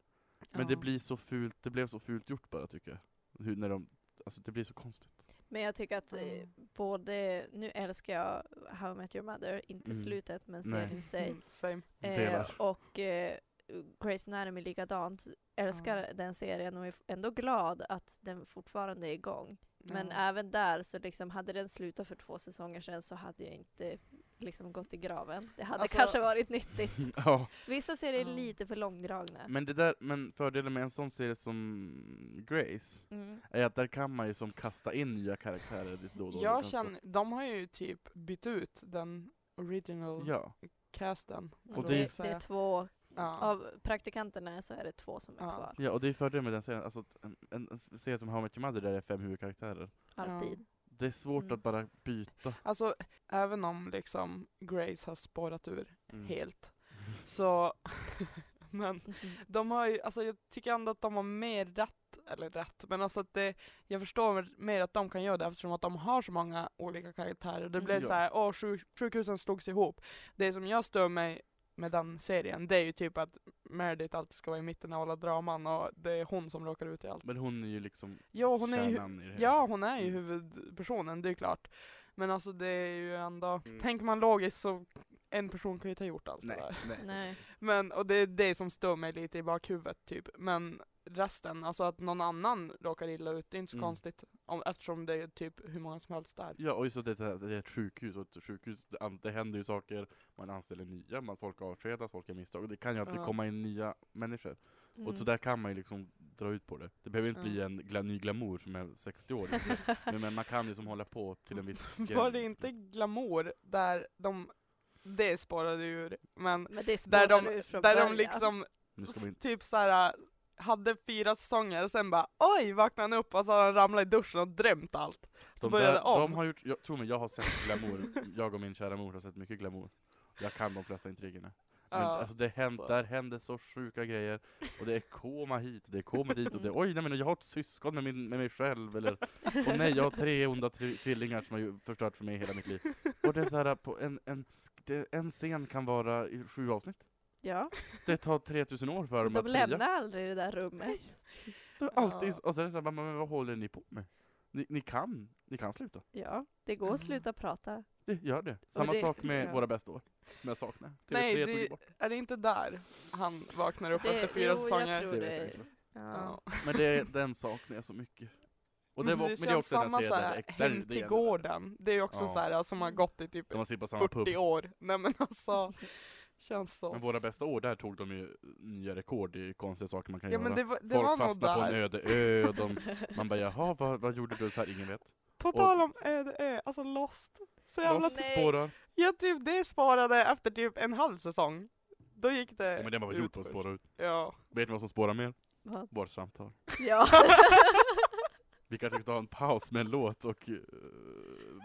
Men det Ja. blir så fult, det blev så fult gjort bara tycker jag. Hur, när de, alltså det blir så konstigt. Men jag tycker att Mm. både, nu älskar jag How I Met Your Mother, inte Mm. slutet men serien i sig. Mm, same. Eh, och eh, Grey's Anatomy likadant. Älskar den serien och är ändå glad att den fortfarande är igång. Men Ja. även där så liksom hade den slutat för två säsonger sedan så hade jag inte liksom gått i graven. Det hade Alltså- kanske varit nyttigt. ja, Vissa serier är lite för långdragna. men, det där, men fördelen med en sån serie som Grace Mm. är att där kan man ju som kasta in nya karaktärer lite då och då. Jag känner, de har ju typ bytt ut den original Ja, casten. Och det, det är två, Ja. av praktikanterna så är det två som är Ja. kvar. ja, och det är fördelen med den serien, alltså att en, en, serie som How I Met Your Mother där det är fem huvudkaraktärer. Alltid. Det är svårt Mm. att bara byta. Alltså, även om liksom Grace har spårat ur Mm. helt, så men de har ju, alltså jag tycker ändå att de har mer rätt, eller rätt, men alltså att det, jag förstår mer att de kan göra det eftersom att de har så många olika karaktärer. Det blev Mm. så här, åh sjuk, sjukhusen slogs ihop. Det som jag stör mig med den serien, det är ju typ att Meredith alltid ska vara i mitten av alla draman och det är hon som råkar ut i allt. Men hon är ju liksom Ja, hon är ju, i det ja, hon är ju Mm. huvudpersonen, det är klart. Men alltså det är ju ändå, Mm. tänker man logiskt så en person kan ju inte ha gjort allt Nej, det där. Nej. Men, och det är det som stör mig lite i bakhuvudet typ. Men resten, alltså att någon annan råkar illa ut, det är inte så Mm. konstigt. Om, eftersom det är typ hur många som helst där. Ja, och just att det, är- det är ett sjukhus, och ett sjukhus, det, det händer ju saker, man anställer nya, man, folk avskedas, folk gör misstag, och det kan ju alltid Ja. komma in nya människor. Mm. Och så där kan man ju liksom dra ut på det. Det behöver inte Ja. bli en gla, ny glamour som är 60 år, liksom. men, men man kan ju som hålla på till en viss gräns. Var det inte glamour där de, det spårade ur, men Men det där de, där början. de liksom typ såhär hade fyra säsonger och sen bara oj vaknade han upp och så har han ramlat i duschen och drömt allt. Så de, började där, om. de har gjort, jag, tro mig, jag har sett glamour, jag och min kära mor har sett mycket glamour. Jag kan de flesta intrigerna. Men Ja, alltså det hänt, så. där händer så sjuka grejer, och det är koma hit, det är koma dit, och det oj nej men jag har ett syskon med, min, med mig själv, eller och nej jag har tre onda tri- tvillingar som har förstört för mig hela mitt liv. Och det är så här, på en, en, det, en scen kan vara i sju avsnitt. Ja, Det tar 3000 år för dem de att fria. lämnar aldrig det där rummet. Det är alltid, Ja. och så är det så här, men, vad håller ni på med? Ni, ni kan, ni kan sluta. Ja, det går att sluta prata. Det gör det. Samma det- sak med ja. våra bästa år, som jag saknar. TV3 Nej, det-. Är det inte där han vaknar upp Det- efter fyra jo, jag säsonger? tror Det vet jag det. inte. Ja. Ja. Men det, den saknar jag så mycket. Och det, Men var, men det är också den samma här serien såhär, Hem det till är- gården, det är ju också Ja. såhär som har gått i typ De har suttit på samma 40 pub. år. Nej men alltså, känns så. Men våra bästa år, där tog de ju nya rekord i konstiga saker man kan Ja göra. men det var, det Folk var fastnar på en öde ö, och de, man bara jaha, vad, vad gjorde du så här? Ingen vet. På och- tal om öde ö, alltså Lost. Så jävla... Lost Nej. spårar. Ja typ det sparade efter typ en halv säsong. Då gick det Ja, men den var väl gjord för att spåra ut. Ja. Vet ni vad som spårar mer? Vad? Vårt samtal. Ja. Vi kanske ska ta en paus med en låt och uh,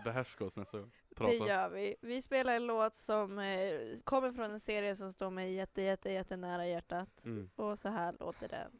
behärska oss nästa gång. Det Prata. gör vi. Vi spelar en låt som eh, kommer från en serie som står mig jätte, jätte, jätte nära hjärtat. Mm. Och så här låter den.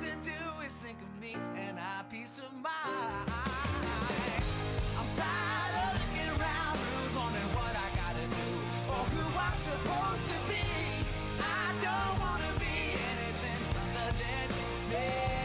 Have to do is think of me and I peace of mind. I'm tired of looking around, who's wondering what I gotta do or who I'm supposed to be. I don't wanna be anything other than me.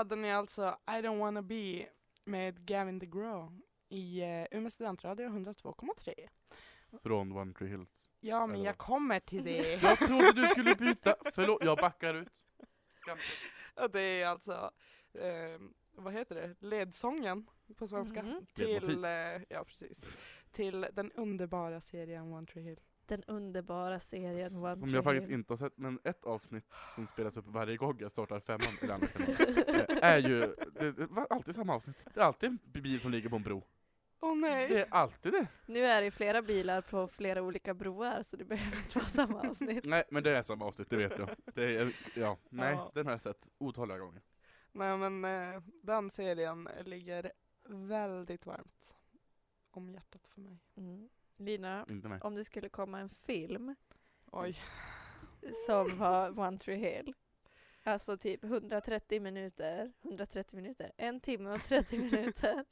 Hade ni alltså I don't wanna be med Gavin DeGraw i uh, Umeå studentradio 102,3. Från One Tree Hills. Ja, men Eller jag kommer till det. Jag trodde du skulle byta, förlåt, jag backar ut. Skamligt. Och det är alltså, eh, vad heter det, ledsången på svenska. Mhm. Till, Ledmotiv. eh, ja precis. Till den underbara serien One Tree Hill. Den underbara serien One Som Tree jag faktiskt inte har sett, men ett avsnitt som spelas upp varje gång jag startar femman till andra kanalen eh, är ju, det, det var alltid samma avsnitt. Det är alltid en bil som ligger på en bro. Åh nej! Det är alltid det. Nu är det flera bilar på flera olika broar så det behöver inte vara samma avsnitt. Nej, men det är samma avsnitt, det vet jag. Det är, ja, nej, Ja. den har jag sett otaliga gånger. Nej men eh, den serien ligger väldigt varmt om hjärtat för mig. Mm. Lina, Inte mig. om det skulle komma en film Oj. som var One Tree Hill. Alltså typ 130 minuter, 130 minuter, en timme och 30 minuter.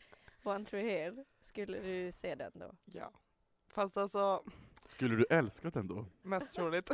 One Tree Hill. Skulle du se den då? Ja. Fast alltså, Skulle du älskat den då? mest troligt.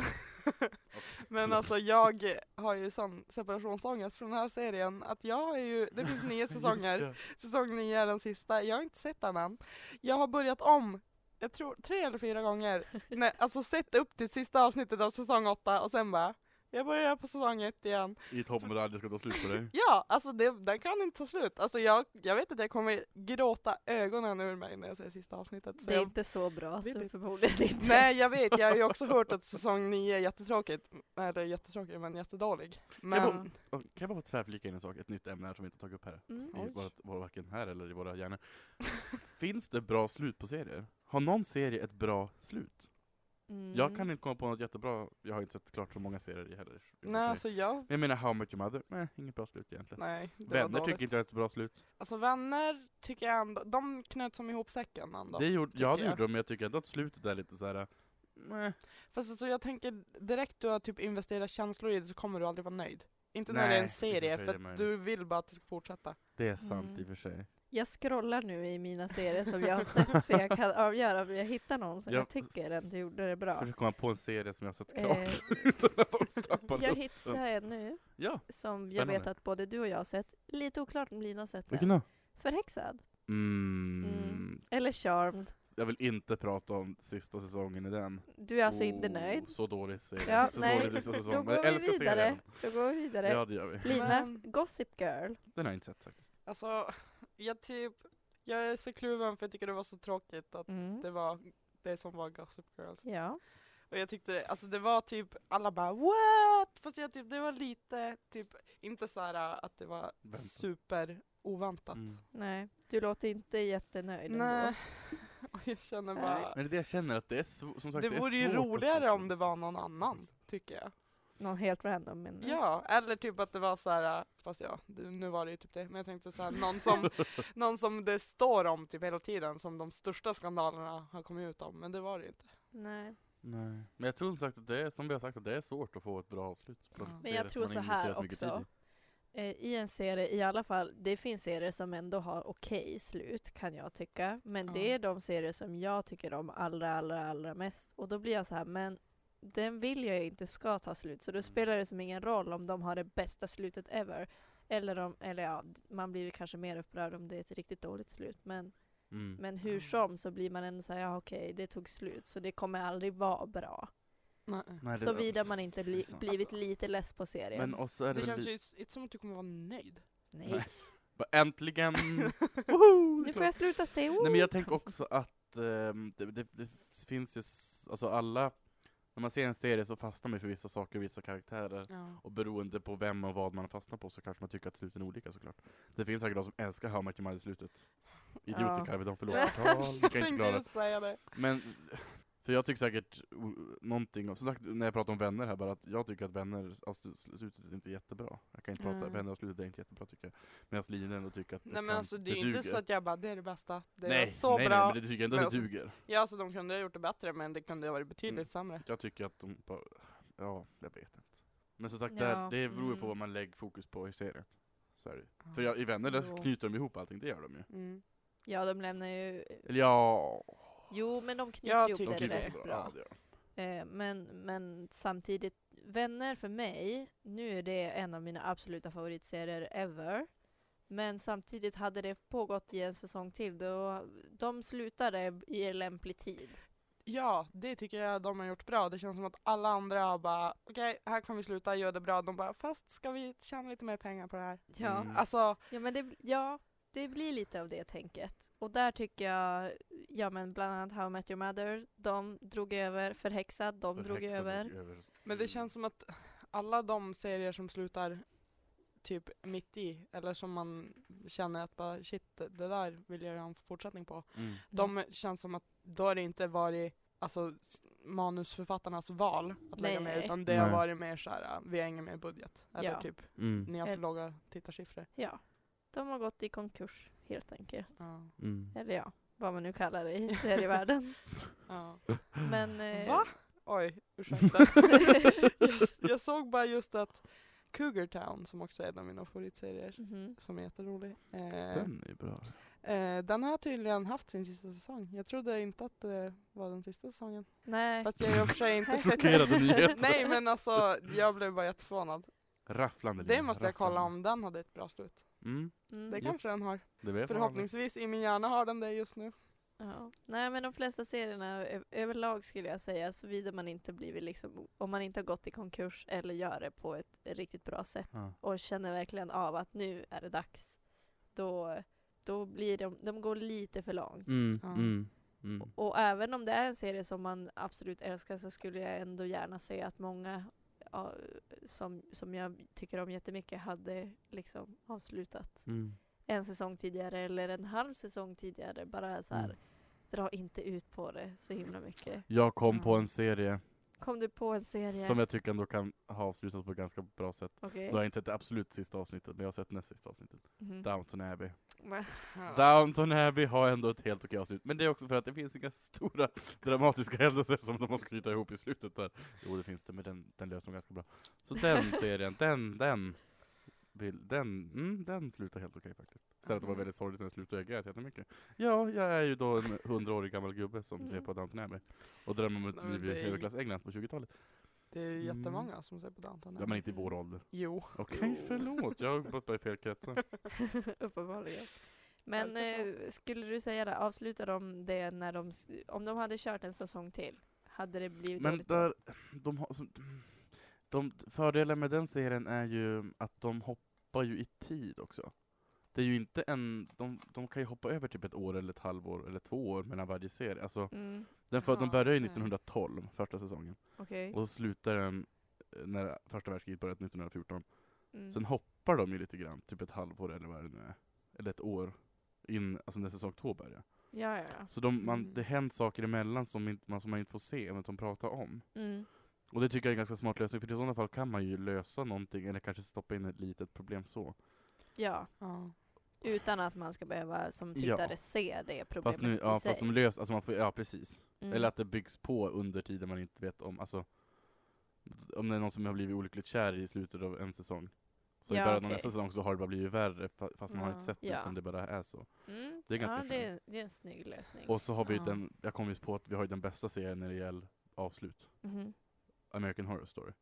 Men alltså jag har ju sån separationsångest från den här serien att jag har ju, det finns nio säsonger, Just säsong nio är den sista, jag har inte sett den än. Jag har börjat om, jag tror tre eller fyra gånger, Nej, alltså sett upp till sista avsnittet av säsong åtta och sen bara, jag börjar på säsong ett igen. I ett hopp om att det aldrig ska ta slut på dig. Ja, alltså det, den kan inte ta slut. Alltså jag, jag vet att jag kommer gråta ögonen ur mig när jag ser sista avsnittet. Så Det är jag, inte så bra så lite- förmodligen inte. nej jag vet, jag har ju också hört att säsong nio är jättetråkigt. Nej det är jättetråkigt men jättedålig. Men, Och Kan jag bara få tvärflika in en sak, ett nytt ämne här som vi inte tagit upp här. Mm. I Oj. vårat, vår, varken här eller i våra hjärnor. Finns det bra slut på serier? Har någon serie ett bra slut? Mm. Jag kan inte komma på något jättebra, jag har inte sett klart så många serier heller. för nej alltså jag, Men Jag menar How Met Your Mother, nej inget bra slut egentligen. nej Vänner tycker inte jag är ett bra slut. Alltså vänner tycker jag ändå, de knöt som ihop säcken ändå. det gjorde, ja det jag. gjorde de, men jag tycker ändå att slutet är lite såhär, nej. Fast alltså jag tänker direkt du har typ investerat känslor i det så kommer du aldrig vara nöjd. Inte när det är Nej, en för serie för att du vill bara att det ska fortsätta. Det är sant Mm. i och för sig. Jag scrollar nu i mina serier som jag har sett så jag kan avgöra om jag hittar någon som Ja, jag tycker ändå gjorde det bra. Försöker komma på en serie som jag har sett klart Eh, utan att tappa jag hittade en nu Ja, som jag Spännande. vet att både du och jag har sett. Lite oklart om Lina har sett vilken den. Förhäxad. Mm. Mm. Eller Charmed. Jag vill inte prata om sista säsongen i den. Du är alltså inte Oh, nöjd? Så dålig serie. Ja, så nej, dålig sista säsong. då Men går jag vi älskar vidare. serien. Då går vi vidare. Ja, det gör vi. Lina, Men- Gossip Girl. Den har jag inte sett faktiskt. Alltså, jag typ, jag är så kluven för jag tycker det var så tråkigt att Mm. det var det som var Gossip Girls. Ja. Och jag tyckte det, alltså det var typ, alla bara what? Fast jag typ, det var lite, typ, inte så här att det var Väntat. super oväntat. Mm. Nej, du låter inte jättenöjd Nej, ändå. och jag känner bara, Men det är det jag känner, att det är som sagt, det det är vore ju roligare om det var någon annan, tycker jag. Någon helt random men Ja, eller typ att det var så här, fast ja, det, nu var det ju typ det, men jag tänkte så här, någon som, någon som det står om typ hela tiden, som de största skandalerna har kommit ut om, men det var det ju inte. Nej. Nej. Men jag tror som sagt att det är, som vi har sagt, att det är svårt att få ett bra avslut. Ja. Men jag tror så här också. i. Eh, I en serie, i alla fall, det finns serier som ändå har okej slut kan jag tycka. Men det Ja. är de serier som jag tycker om allra, allra, allra mest. Och då blir jag så här, men den vill jag inte ska ta slut. Så då spelar det som ingen roll om de har det bästa slutet ever. Eller om, eller ja, man blir kanske mer upprörd om det är ett riktigt dåligt slut. Men, Mm. men hur som så blir man ändå så här, ja okej, det tog slut. Så det kommer aldrig vara bra. Nej. Såvida man inte li- blivit Alltså, lite less på serien. Men och så är det, Det känns ju inte som att du kommer vara nöjd. Nej. Nej. Äntligen! Nu får jag sluta säga Nej men jag tänker också att ehm, det, det, det finns ju, alltså alla, när man ser en serie så fastnar man för vissa saker och vissa karaktärer. Ja. Och beroende på vem och vad man fastnar på så kanske man tycker att sluten är olika såklart. Det finns säkert de som älskar How Much i slutet. Idioter Ja. kallar vi dem, förlåt Ja. förtal, vi kan inte klara det. Men, för jag tycker säkert någonting, om- som sagt när jag pratar om vänner här bara, att jag tycker att vänner av sl- slutet är inte jättebra. Jag kan inte prata, Mm. vänner av slutet är inte jättebra tycker jag. Medan Lina ändå tycker att det Nej men kan- alltså det är ju inte duger. så att jag bara, det är det bästa. Det nej, är så nej, bra. nej, men det tycker jag ändå Men att det alltså- duger. Ja alltså de kunde ha gjort det bättre men det kunde ha varit betydligt Mm. sämre. Jag tycker att de bara, ja, jag vet inte. Men som sagt, Ja, det, det beror ju mm. på vad man lägger fokus på i serien. Så är det. För jag, i Vänner där knyter de ihop allting, det gör de ju. Mm. Ja, de lämnar ju... Eller ja, Jo, men de knyter Jag ihop det de rätt bra. Ja, det. Eh, men, men samtidigt Vänner för mig, nu är det en av mina absoluta favoritserier ever. Men samtidigt hade det pågått i en säsong till då de slutade i en lämplig tid. Ja, det tycker jag de har gjort bra. Det känns som att alla andra har bara, okej, här kan vi sluta, gör det bra. De bara, fast ska vi tjäna lite mer pengar på det här? Ja, Mm. Alltså, ja men det, ja, det blir lite av det tänket. Och där tycker jag, ja men bland annat How I Met Your Mother, de drog över, Förhäxad, de drog Förhäxad över. drog över. men det känns som att alla de serier som slutar typ mitt i, eller som man känner att bara shit, det där vill jag ha en fortsättning på. Mm. De känns som att då har det inte varit alltså, manusförfattarnas val att lägga Nej, ner, utan det har Nej. varit mer så här, äh, vi har ingen mer budget. Eller Ja. typ, Mm. ni har för Eller- låga tittarsiffror. Ja, de har gått i konkurs helt enkelt. Ja. Mm. Eller ja, vad man nu kallar det i serievärlden. Ja. Men... Eh, Va? Oj, ursäkta. jag, jag såg bara just att Cougar Town, som också är en av mina favoritserier, mhm. som är jätterolig. Eh, Den är bra. eh, den har tydligen haft sin sista säsong. Jag trodde inte att det var den sista säsongen. Nej. Fast jag har i och för sig inte sett nyheter. Nej men alltså, jag blev bara jätteförvånad. Rafflande Det måste jag kolla om den hade ett bra slut. Mm. Mm. Det Yes. kanske den har. Förhoppningsvis, i min hjärna har den det just nu. Ja. Nej men de flesta serierna överlag skulle jag säga, såvida man inte blivit liksom, om man inte har gått i konkurs eller gör det på ett riktigt bra sätt Ja. och känner verkligen av att nu är det dags, då, då blir de, de går lite för långt. Mm. Ja. Mm. Mm. Och, och även om det är en serie som man absolut älskar så skulle jag ändå gärna se att många som, som jag tycker om jättemycket hade liksom avslutat Mm. en säsong tidigare eller en halv säsong tidigare. Bara så här, Mm. dra inte ut på det så himla mycket. Jag kom på Ja. en serie Kom du på en serie? som jag tycker ändå kan ha avslutats på ett ganska bra sätt. Okej. Nu har jag inte sett det absolut sista avsnittet, men jag har sett näst sista avsnittet. Mhm. Downton Abbey. Downton Abbey har ändå ett helt okej avslut, men det är också för att det finns inga stora dramatiska händelser som de måste knyta ihop i slutet där. Jo det finns det, men den, den löser de ganska bra. Så den serien, den, den, vill, den, mm, den slutar helt okej faktiskt. Sen att det var Mhm. väldigt sorgligt när den slutade, jag grät jättemycket. Ja, jag är ju då en hundraårig gammal gubbe som ser Mm. på Downton Abbey. Och drömmer om ett liv det i överklass England på 20-talet. Det är ju Mm. jättemånga som ser på Downton Ja men inte i vår ålder. Jo. Okej, Jo. förlåt. Jag har gått i fel kretsar. Uppenbarligen. Men eh, skulle du säga det, avslutar de det när de, om de hade kört en säsong till, hade det blivit Men dåligt då? där, de har, som, de, fördelen med den serien är ju att de hoppar ju i tid också. Det är ju inte en, de, de kan ju hoppa över typ ett år eller ett halvår eller två år mellan varje serie. Alltså, Mm, den för, de Ja, börjar ju okej. 1912, första säsongen. Okej. Och så slutar den eh, när första världskriget började 1914. Mm. Sen hoppar de ju lite grann, typ ett halvår eller vad det nu är. Eller ett år. In, alltså när säsong två börjar. Ja, ja, ja. Så de, man, Mm. det händer saker emellan som, inte, man, som man inte får se, men de pratar om. Mm. Och det tycker jag är en ganska smart lösning, för i sådana fall kan man ju lösa någonting, eller kanske stoppa in ett litet problem så. Ja, Ja. Utan att man ska behöva som Ja. tittare se det problemet Fast nu, i ja sig. fast de löser, alltså man får, ja precis. Mm. Eller att det byggs på under tiden man inte vet om, alltså om det är någon som har blivit olyckligt kär i slutet av en säsong. Så Ja, i början okej. av nästa säsong så har det bara blivit värre, fa- fast man har Ja. inte sett det, Ja. utan det bara är så. Mm. det är ganska ja, det, är, det är en snygg lösning. Och så har vi Ja. den, jag kom just på att vi har ju den bästa serien när det gäller avslut. Mhm. American Horror Story.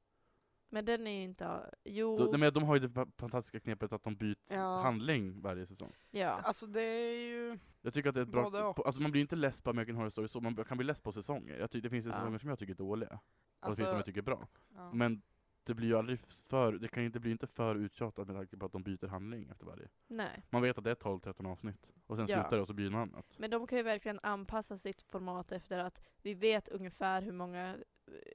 Men den är ju inte... Jo, De, nej, men de har ju det fa- fantastiska knepet att de byter Ja. handling varje säsong. ja. Alltså det är ju, Jag tycker att det är ett bra, på, alltså man blir ju inte less på American Horror Story så, man kan bli less på säsonger. Jag tycker det finns Ja. säsonger som jag tycker är dåliga, och det alltså, finns som jag tycker är bra. ja. Men det blir ju aldrig för, det kan inte bli inte för uttjatat med tanke på att de byter handling efter varje. Nej. Man vet att det är 12-13 avsnitt, och sen Ja. slutar det och så blir det något annat. Men de kan ju verkligen anpassa sitt format efter att vi vet ungefär hur många,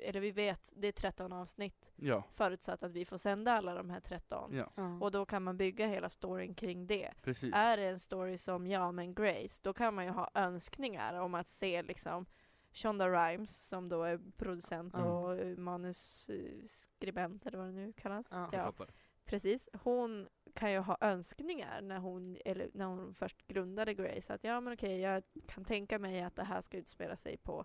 eller vi vet, det är 13 avsnitt, Ja, förutsatt att vi får sända alla de här 13. ja, Ja. Och då kan man bygga hela storyn kring det. precis. Är det en story som ja men Grace, då kan man ju ha önskningar om att se liksom Shonda Rhimes som då är producent Mm. och eh, manusskribent eller vad det nu kallas. Ja. Precis. Hon kan ju ha önskningar när hon, eller när hon först grundade Grace. Att ja men okej, jag kan tänka mig att det här ska utspela sig på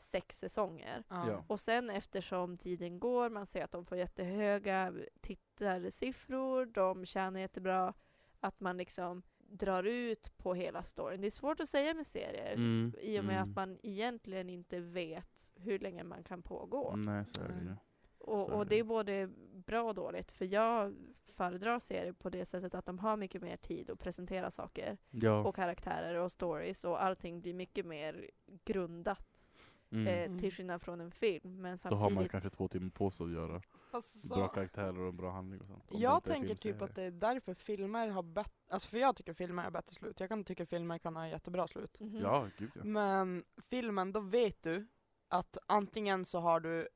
sex säsonger. Ja. Och sen eftersom tiden går, man ser att de får jättehöga tittarsiffror, de tjänar jättebra, att man liksom drar ut på hela storyn. Det är svårt att säga med serier. Mm, I och med mm. att man egentligen inte vet hur länge man kan pågå. Nej, så är det. Nej. Och, och det. det är både bra och dåligt. För jag föredrar serier på det sättet att de har mycket mer tid att presentera saker. Ja. Och karaktärer och stories och allting blir mycket mer grundat. Mm. Eh, Mm. till skillnad från en film. Men Då samtidigt... har man kanske två timmar på sig att göra Fast bra karaktärer och en bra handling och sånt. Jag tänker typ att det är därför filmer har bättre, alltså för jag tycker filmer har bättre slut. Jag kan tycka filmer kan ha jättebra slut. Mhm. Ja, gud ja. Men filmen, då vet du att antingen så har du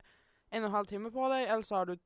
en och en halv timme på dig eller så har du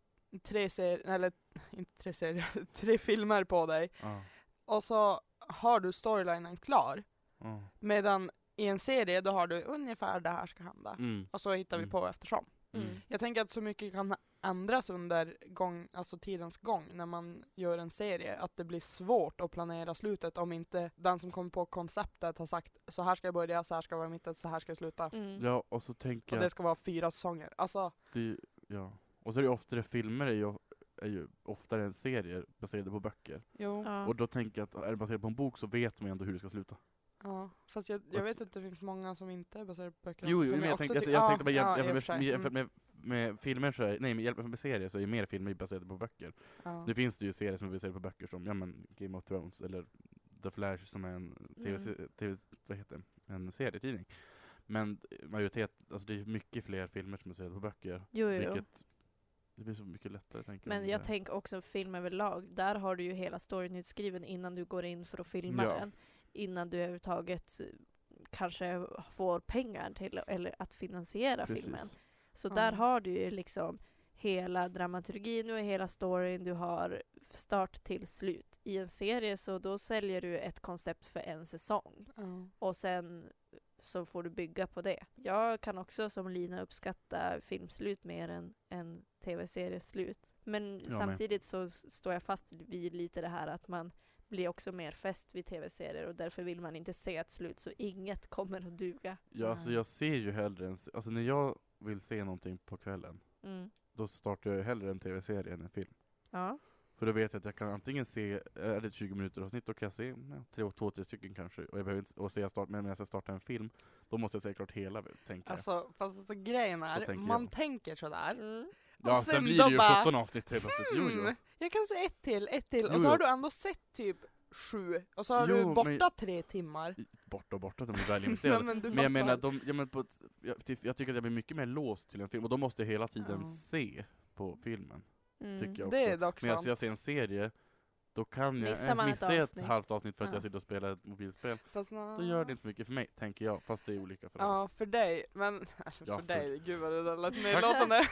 tre serier, eller inte tre serier, tre filmer på dig. Ja. Och så har du storylinen klar. Ja. Medan i en serie då har du ungefär det här ska hända. Mm. Och så hittar vi Mm. på eftersom. Mm. Jag tänker att så mycket kan ändras under gång, alltså tidens gång när man gör en serie. Att det blir svårt att planera slutet om inte den som kommer på konceptet har sagt så här ska jag börja, så här ska vara mitten, så här ska jag sluta. Mm. ja, och så tänker Och jag det ska vara fyra säsonger. Alltså, det, ja. Och så är det ju oftare filmer är ju, är ju oftare än serier baserade på böcker. jo. Ja. Ja. Och då tänker jag att är det baserat på en bok så vet man ju ändå hur det ska sluta. Fast jag, jag vet att det finns många som inte är baserade på böcker. Jo, jo men jag, tänkte, jag, jag ja, tänkte bara ja, jämföra i och med, med, jämfört med, med filmer så är, nej jämfört med serier så är mer filmer baserade på böcker. ja. Nu finns det ju serier som är baserade på böcker som, ja men Game of Thrones eller The Flash som är en TV, Mm. TV, vad heter en serietidning. Men majoritet, alltså det är mycket fler filmer som är baserade på böcker. Jo, jo. Vilket, det blir så mycket lättare tänker Men jag tänker också film överlag. Där har du ju hela storyn utskriven innan du går in för att filma Ja. den. Innan du överhuvudtaget kanske får pengar till eller att finansiera Precis. filmen. Så Ja. där har du ju liksom hela dramaturgin, har hela storyn, du har start till slut. I en serie så då säljer du ett koncept för en säsong. Ja. Och sen så får du bygga på det. Jag kan också som Lina uppskatta filmslut mer än, än tv-serieslut. Men med. samtidigt så s- står jag fast vid lite det här att man blir också mer fäst vid tv-serier och därför vill man inte se ett slut så inget kommer att duga. Ja, alltså Nej. jag ser ju hellre en, alltså när jag vill se någonting på kvällen, Mm. då startar jag hellre en tv-serie än en film. Ja. För då vet jag att jag kan antingen se, är det ett 20 minuter avsnitt, då kan jag se ja, tre, två, tre stycken kanske. Och jag behöver inte, och se jag start, men när jag ska starta en film, då måste jag se klart hela, tänker jag. Alltså, fast alltså, grejen är, tänker man jag. tänker sådär. Mm. Ja, och sen, sen blir det ju bara, 17 avsnitt helt plötsligt. Jo, jo. Mm, jag kan se ett till, ett till, Jo, och så har jo. du ändå sett typ sju, och så har Jo, du men- borta tre timmar. Borta och borta, de är väl investerade. men, Men jag menar, de, ja, men på ett, jag, ty- jag tycker att jag blir mycket mer låst till en film, och då måste jag hela tiden Ja. se på filmen. Mm. Tycker jag det också. är dock Men sant. jag ser en serie, då kan jag Missar man ett missa ett, avsnitt. halvt avsnitt för att Ja. jag sitter och spelar ett mobilspel. Fast nå- Då gör det inte så mycket för mig, tänker jag, fast det är olika för alla. Ja, för dig, men för, Ja, för- dig, gud vad det lät nedlåtande.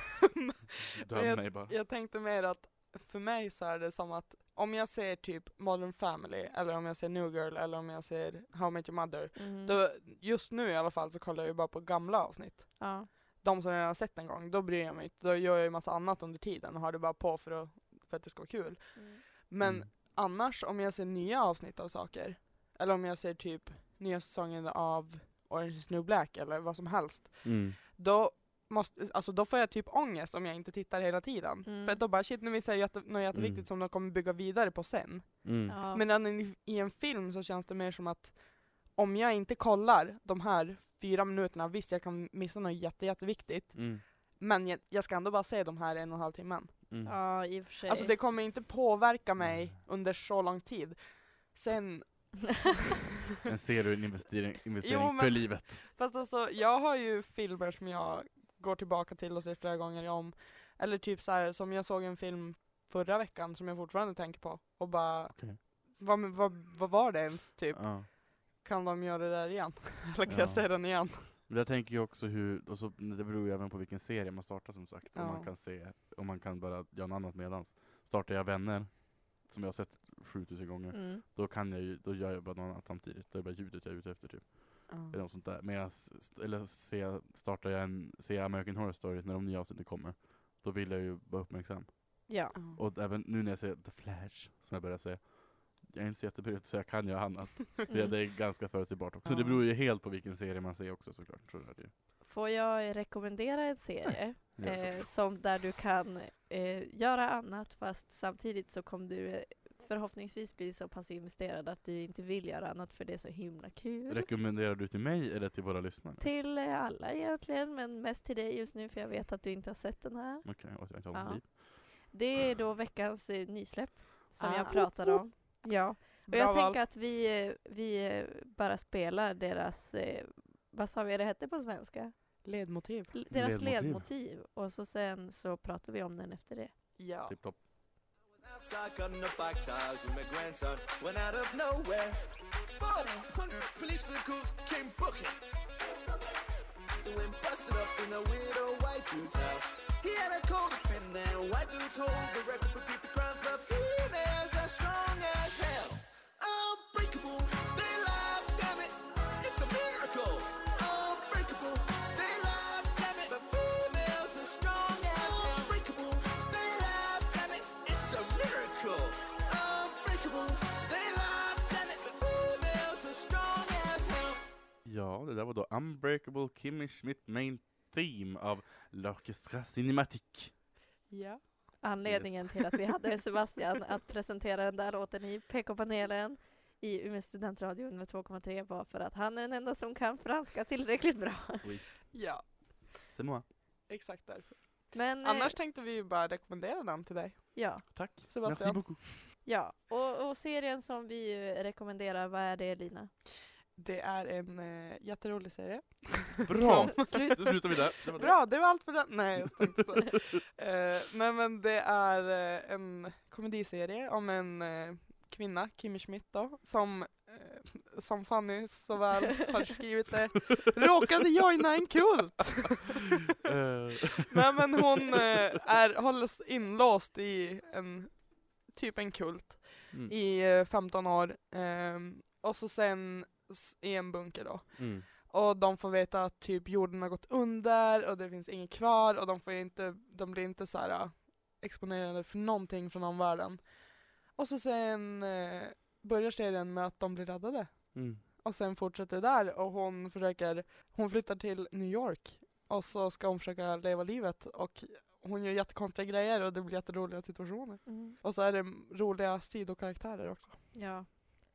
Döm jag- mig bara. jag tänkte mer att för mig så är det som att om jag ser typ Modern Family, eller om jag ser New Girl, eller om jag ser How I Met Your Mother, Mm. då, just nu i alla fall så kollar jag ju bara på gamla avsnitt. Ja. De som jag redan har sett en gång, då bryr jag mig inte. Då gör jag ju massa annat under tiden och har det bara på för att, för att det ska vara kul. Mm. Men Mm. annars om jag ser nya avsnitt av saker, eller om jag ser typ nya säsongen av Orange is New Black eller vad som helst, Mm. då, måste, alltså då får jag typ ångest om jag inte tittar hela tiden. Mm. För då bara shit nu missar jag jätte, något jätteviktigt Mm. som de kommer bygga vidare på sen. Mm. Ja. Men i, i en film så känns det mer som att om jag inte kollar de här fyra minuterna, visst jag kan missa något jätte, jätteviktigt, Mm. men jag, jag ska ändå bara se de här en och en halv timmen. Mm. ja, i och för sig. Alltså det kommer inte påverka mig under så lång tid. Sen, En serie och en investering, investering Jo, men- för livet. fast alltså jag har ju filmer som jag går tillbaka till och ser flera gånger om. Eller typ så här som jag såg en film förra veckan som jag fortfarande tänker på och bara Okej. vad, vad, vad var det ens typ? Ja. Kan de göra det där igen? Eller kan Ja. jag se den igen? Men jag tänker ju också hur, och så, det beror ju även på vilken serie man startar som sagt. Om Ja. man kan se, om man kan bara göra något annat medans. Startar jag Vänner, som jag har sett 7000 gånger, Mm. då kan jag ju, då gör jag bara något annat samtidigt. Då är det bara ljudet jag är ute efter typ. Eller något sånt där. Men jag, eller jag, startar jag en, ser American Horror Story när de nya avsnitten kommer, då vill jag ju vara uppmärksam. Ja. Och även nu när jag ser The Flash, som jag börjar säga, jag är inte så jättebrydd så jag kan göra annat. För Mm. det är ganska förutsägbart också. Så Ja. det beror ju helt på vilken serie man ser också såklart. Så det. Får jag rekommendera en serie eh, som där du kan eh, göra annat fast samtidigt så kommer du eh, förhoppningsvis bli så pass investerad att du inte vill göra annat för det är så himla kul. Rekommenderar du till mig eller till våra lyssnare? Till eh, alla egentligen, men mest till dig just nu för jag vet att du inte har sett den här. Okej, och jag tar Ja. Det är då veckans eh, nysläpp som jag Ah. pratade om. Ja, och Bra jag val. tänker att vi, vi bara spelar deras, eh, vad sa vi det hette på svenska? Ledmotiv. L- Deras Ledmotiv. ledmotiv. Och så sen så pratar vi om den efter det. Ja. Tipp topp. Outside cutting up bike tires with my grandson went out of nowhere. But when police vehicles came booking, they went busted up in a weird old white dude's house. He had a coat up in there. White dudes hold the record for creepy crimes, but females are strong Ja, det där var då Unbreakable Kimmy Schmidt Main Theme av L'Orchestra Cinématique. Ja. Anledningen till att vi hade Sebastian att presentera den där låten i PK-panelen i Umeå studentradio 102,3 var för att han är den enda som kan franska tillräckligt bra. Ja, C'est moi. exakt därför. Men eh, Annars tänkte vi ju bara rekommendera den till dig, ja, Tack. Merci Sebastian. beaucoup. ja. Och, och serien som vi ju rekommenderar, vad är det Lina? Det är en uh, jätterolig serie. Bra! Som- Slut. Då slutar vi där. Det var det. Bra, det var allt för den. Nej, jag tänkte så. Eh, nej men det är eh, en komediserie om en eh, kvinna, Kimmy Schmidt då, som eh, som Fanny så väl har skrivit det, råkade joina en kult. Eh, Nej men hon eh, är, hålls inlåst i en, typ en kult mm. i eh, 15 år. ehm, och så sen i en bunker då. Mm. Och de får veta att typ jorden har gått under och det finns inget kvar och de, får inte, de blir inte så här äh, exponerade för någonting från omvärlden. Och så sen eh, börjar serien med att de blir räddade. Mm. Och sen fortsätter det där och hon försöker, hon flyttar till New York och så ska hon försöka leva livet och hon gör jättekonstiga grejer och det blir jätteroliga situationer. Mm. Och så är det roliga sidokaraktärer också. Ja.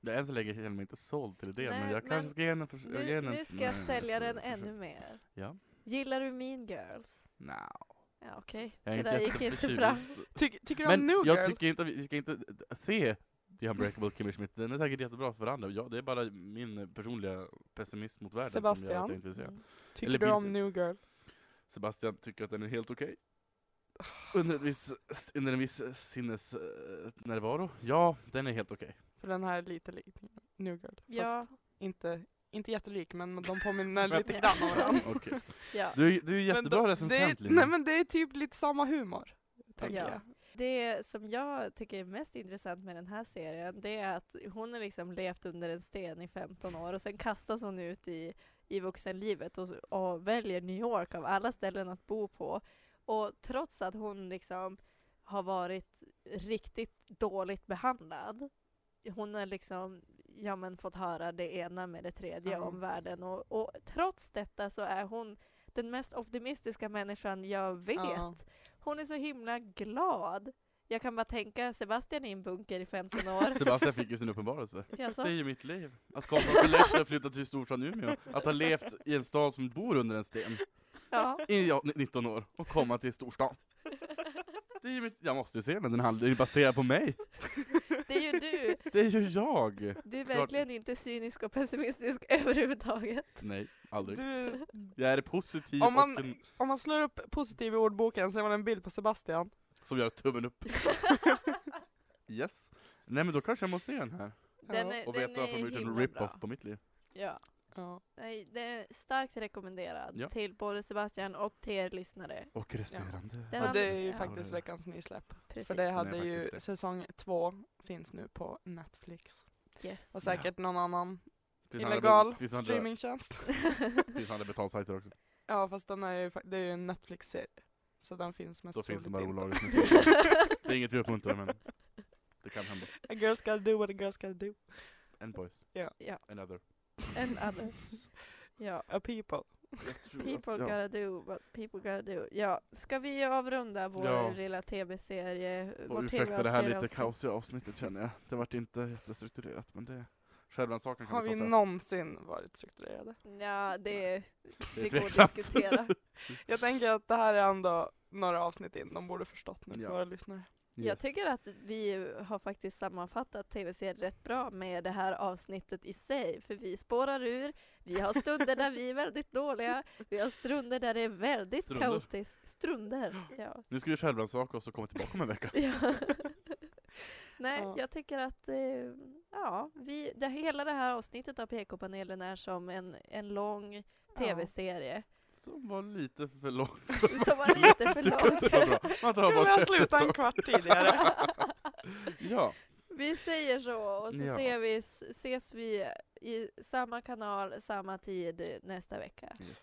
Det är än så länge känner jag mig inte såld till idén, Nej, men jag men kanske ska ge henne Nu, nu ska jag sälja den ännu mer. Ja. Gillar du Mean Girls? No. Ja okej, Jag är det inte där gick inte fram. jätteförtjust. Ty, tycker du Men om New jag Girl? tycker inte att vi, vi ska inte se The Unbreakable Kimmy Schmidt. Den är säkert jättebra för andra. Ja, det är bara min personliga pessimism mot världen som gör att Sebastian? jag inte vill se. Mm. Tycker eller du om New Girl? Sebastian tycker att den är helt okej. Under, ett viss, under en viss sinnesnärvaro. Ja, den är helt okej. För den här är lite lik New Girl. Ja, Fast inte, inte jättelik men de påminner Men- lite grann om varandra. Okej. ja. Du, är- du är jättebra recensent det, Lina. Nej men det är typ lite samma humor. Tänker Ja. jag. Det som jag tycker är mest intressant med den här serien det är att hon har liksom levt under en sten i 15 år och sen kastas hon ut i, i vuxenlivet och, och väljer New York av alla ställen att bo på. Och trots att hon liksom har varit riktigt dåligt behandlad hon har liksom ja, men fått höra det ena med det tredje Ja. om världen och, och trots detta så är hon den mest optimistiska människan jag vet. Ja. Hon är så himla glad. Jag kan bara tänka Sebastian i en bunker i 15 år. Sebastian fick ju sin uppenbarelse. Jaså? Det är ju mitt liv. Att komma från Skellefteå och flytta till storstan Umeå. Att ha levt i en stad som bor under en sten Ja. i ja, 19 år och komma till storstan. Det är ju mitt, jag måste ju se den, den handlar ju baserad på mig. Det är ju du. Det är ju jag! Du är Klart. verkligen inte cynisk och pessimistisk överhuvudtaget. Nej, aldrig. Du, Jag är positiv Om man- och en, om man slår upp positiv i ordboken ser man en bild på Sebastian. som gör tummen upp. Yes. Nej men då kanske jag måste se den här. Den är, Och veta varför de gjort en rip-off på mitt liv. Ja. Ja. Nej, den är starkt rekommenderad Ja. till både Sebastian och till er lyssnare. Och resterande. Den Och det är ju ja. faktiskt veckans nysläpp. Precis. För det är hade ju faktiskt det. säsong två finns nu på Netflix. Yes. Och säkert någon annan Finns andra- illegal finns andra, streamingtjänst. finns andra betalsajter också. Ja fast den är ju, fa- det är ju en Netflix-serie. Så den finns mest Då finns det troligt bara inte. olagligt musik. Det är inget vi uppmuntrar men det kan hända. A girl's gotta do what a girl's gotta do. And boys. Ja. Another. En other. Ja. A people. People att, ja. gotta do what people gotta do. Ja, ska vi avrunda vår Ja. lilla tv-serie? Och ursäkta det här lite kaosiga avsnittet känner jag. Det vart inte jättestrukturerat men det självrannsakan kan Har vi vi ta sen. någonsin varit strukturerade? Ja, det, Det är det går att diskutera. Jag tänker att det här är ändå några avsnitt in, de borde förstått nu, Ja. våra lyssnare. Jag Yes. tycker att vi har faktiskt sammanfattat tv-serien rätt bra med det här avsnittet i sig. För vi spårar ur, vi har stunder där vi är väldigt dåliga, vi har stunder där det är väldigt Strunder. kaotiskt. Strunder, ja. Nu ska vi självrannsaka oss och komma tillbaka om en vecka. ja. Nej, Ja. jag tycker att eh, ja, vi, det, hela det här avsnittet av PK-panelen är som en, en lång tv-serie. Som var lite för långt. Som var lite för Tycker att det var lång. bra. Man tar Skulle bort jag ett sluta en kvart tidigare? Ja, Vi säger så och så Ja. ser vi, ses vi i samma kanal, samma tid nästa vecka. yes.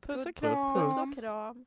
Puss och Puss kram! och kram.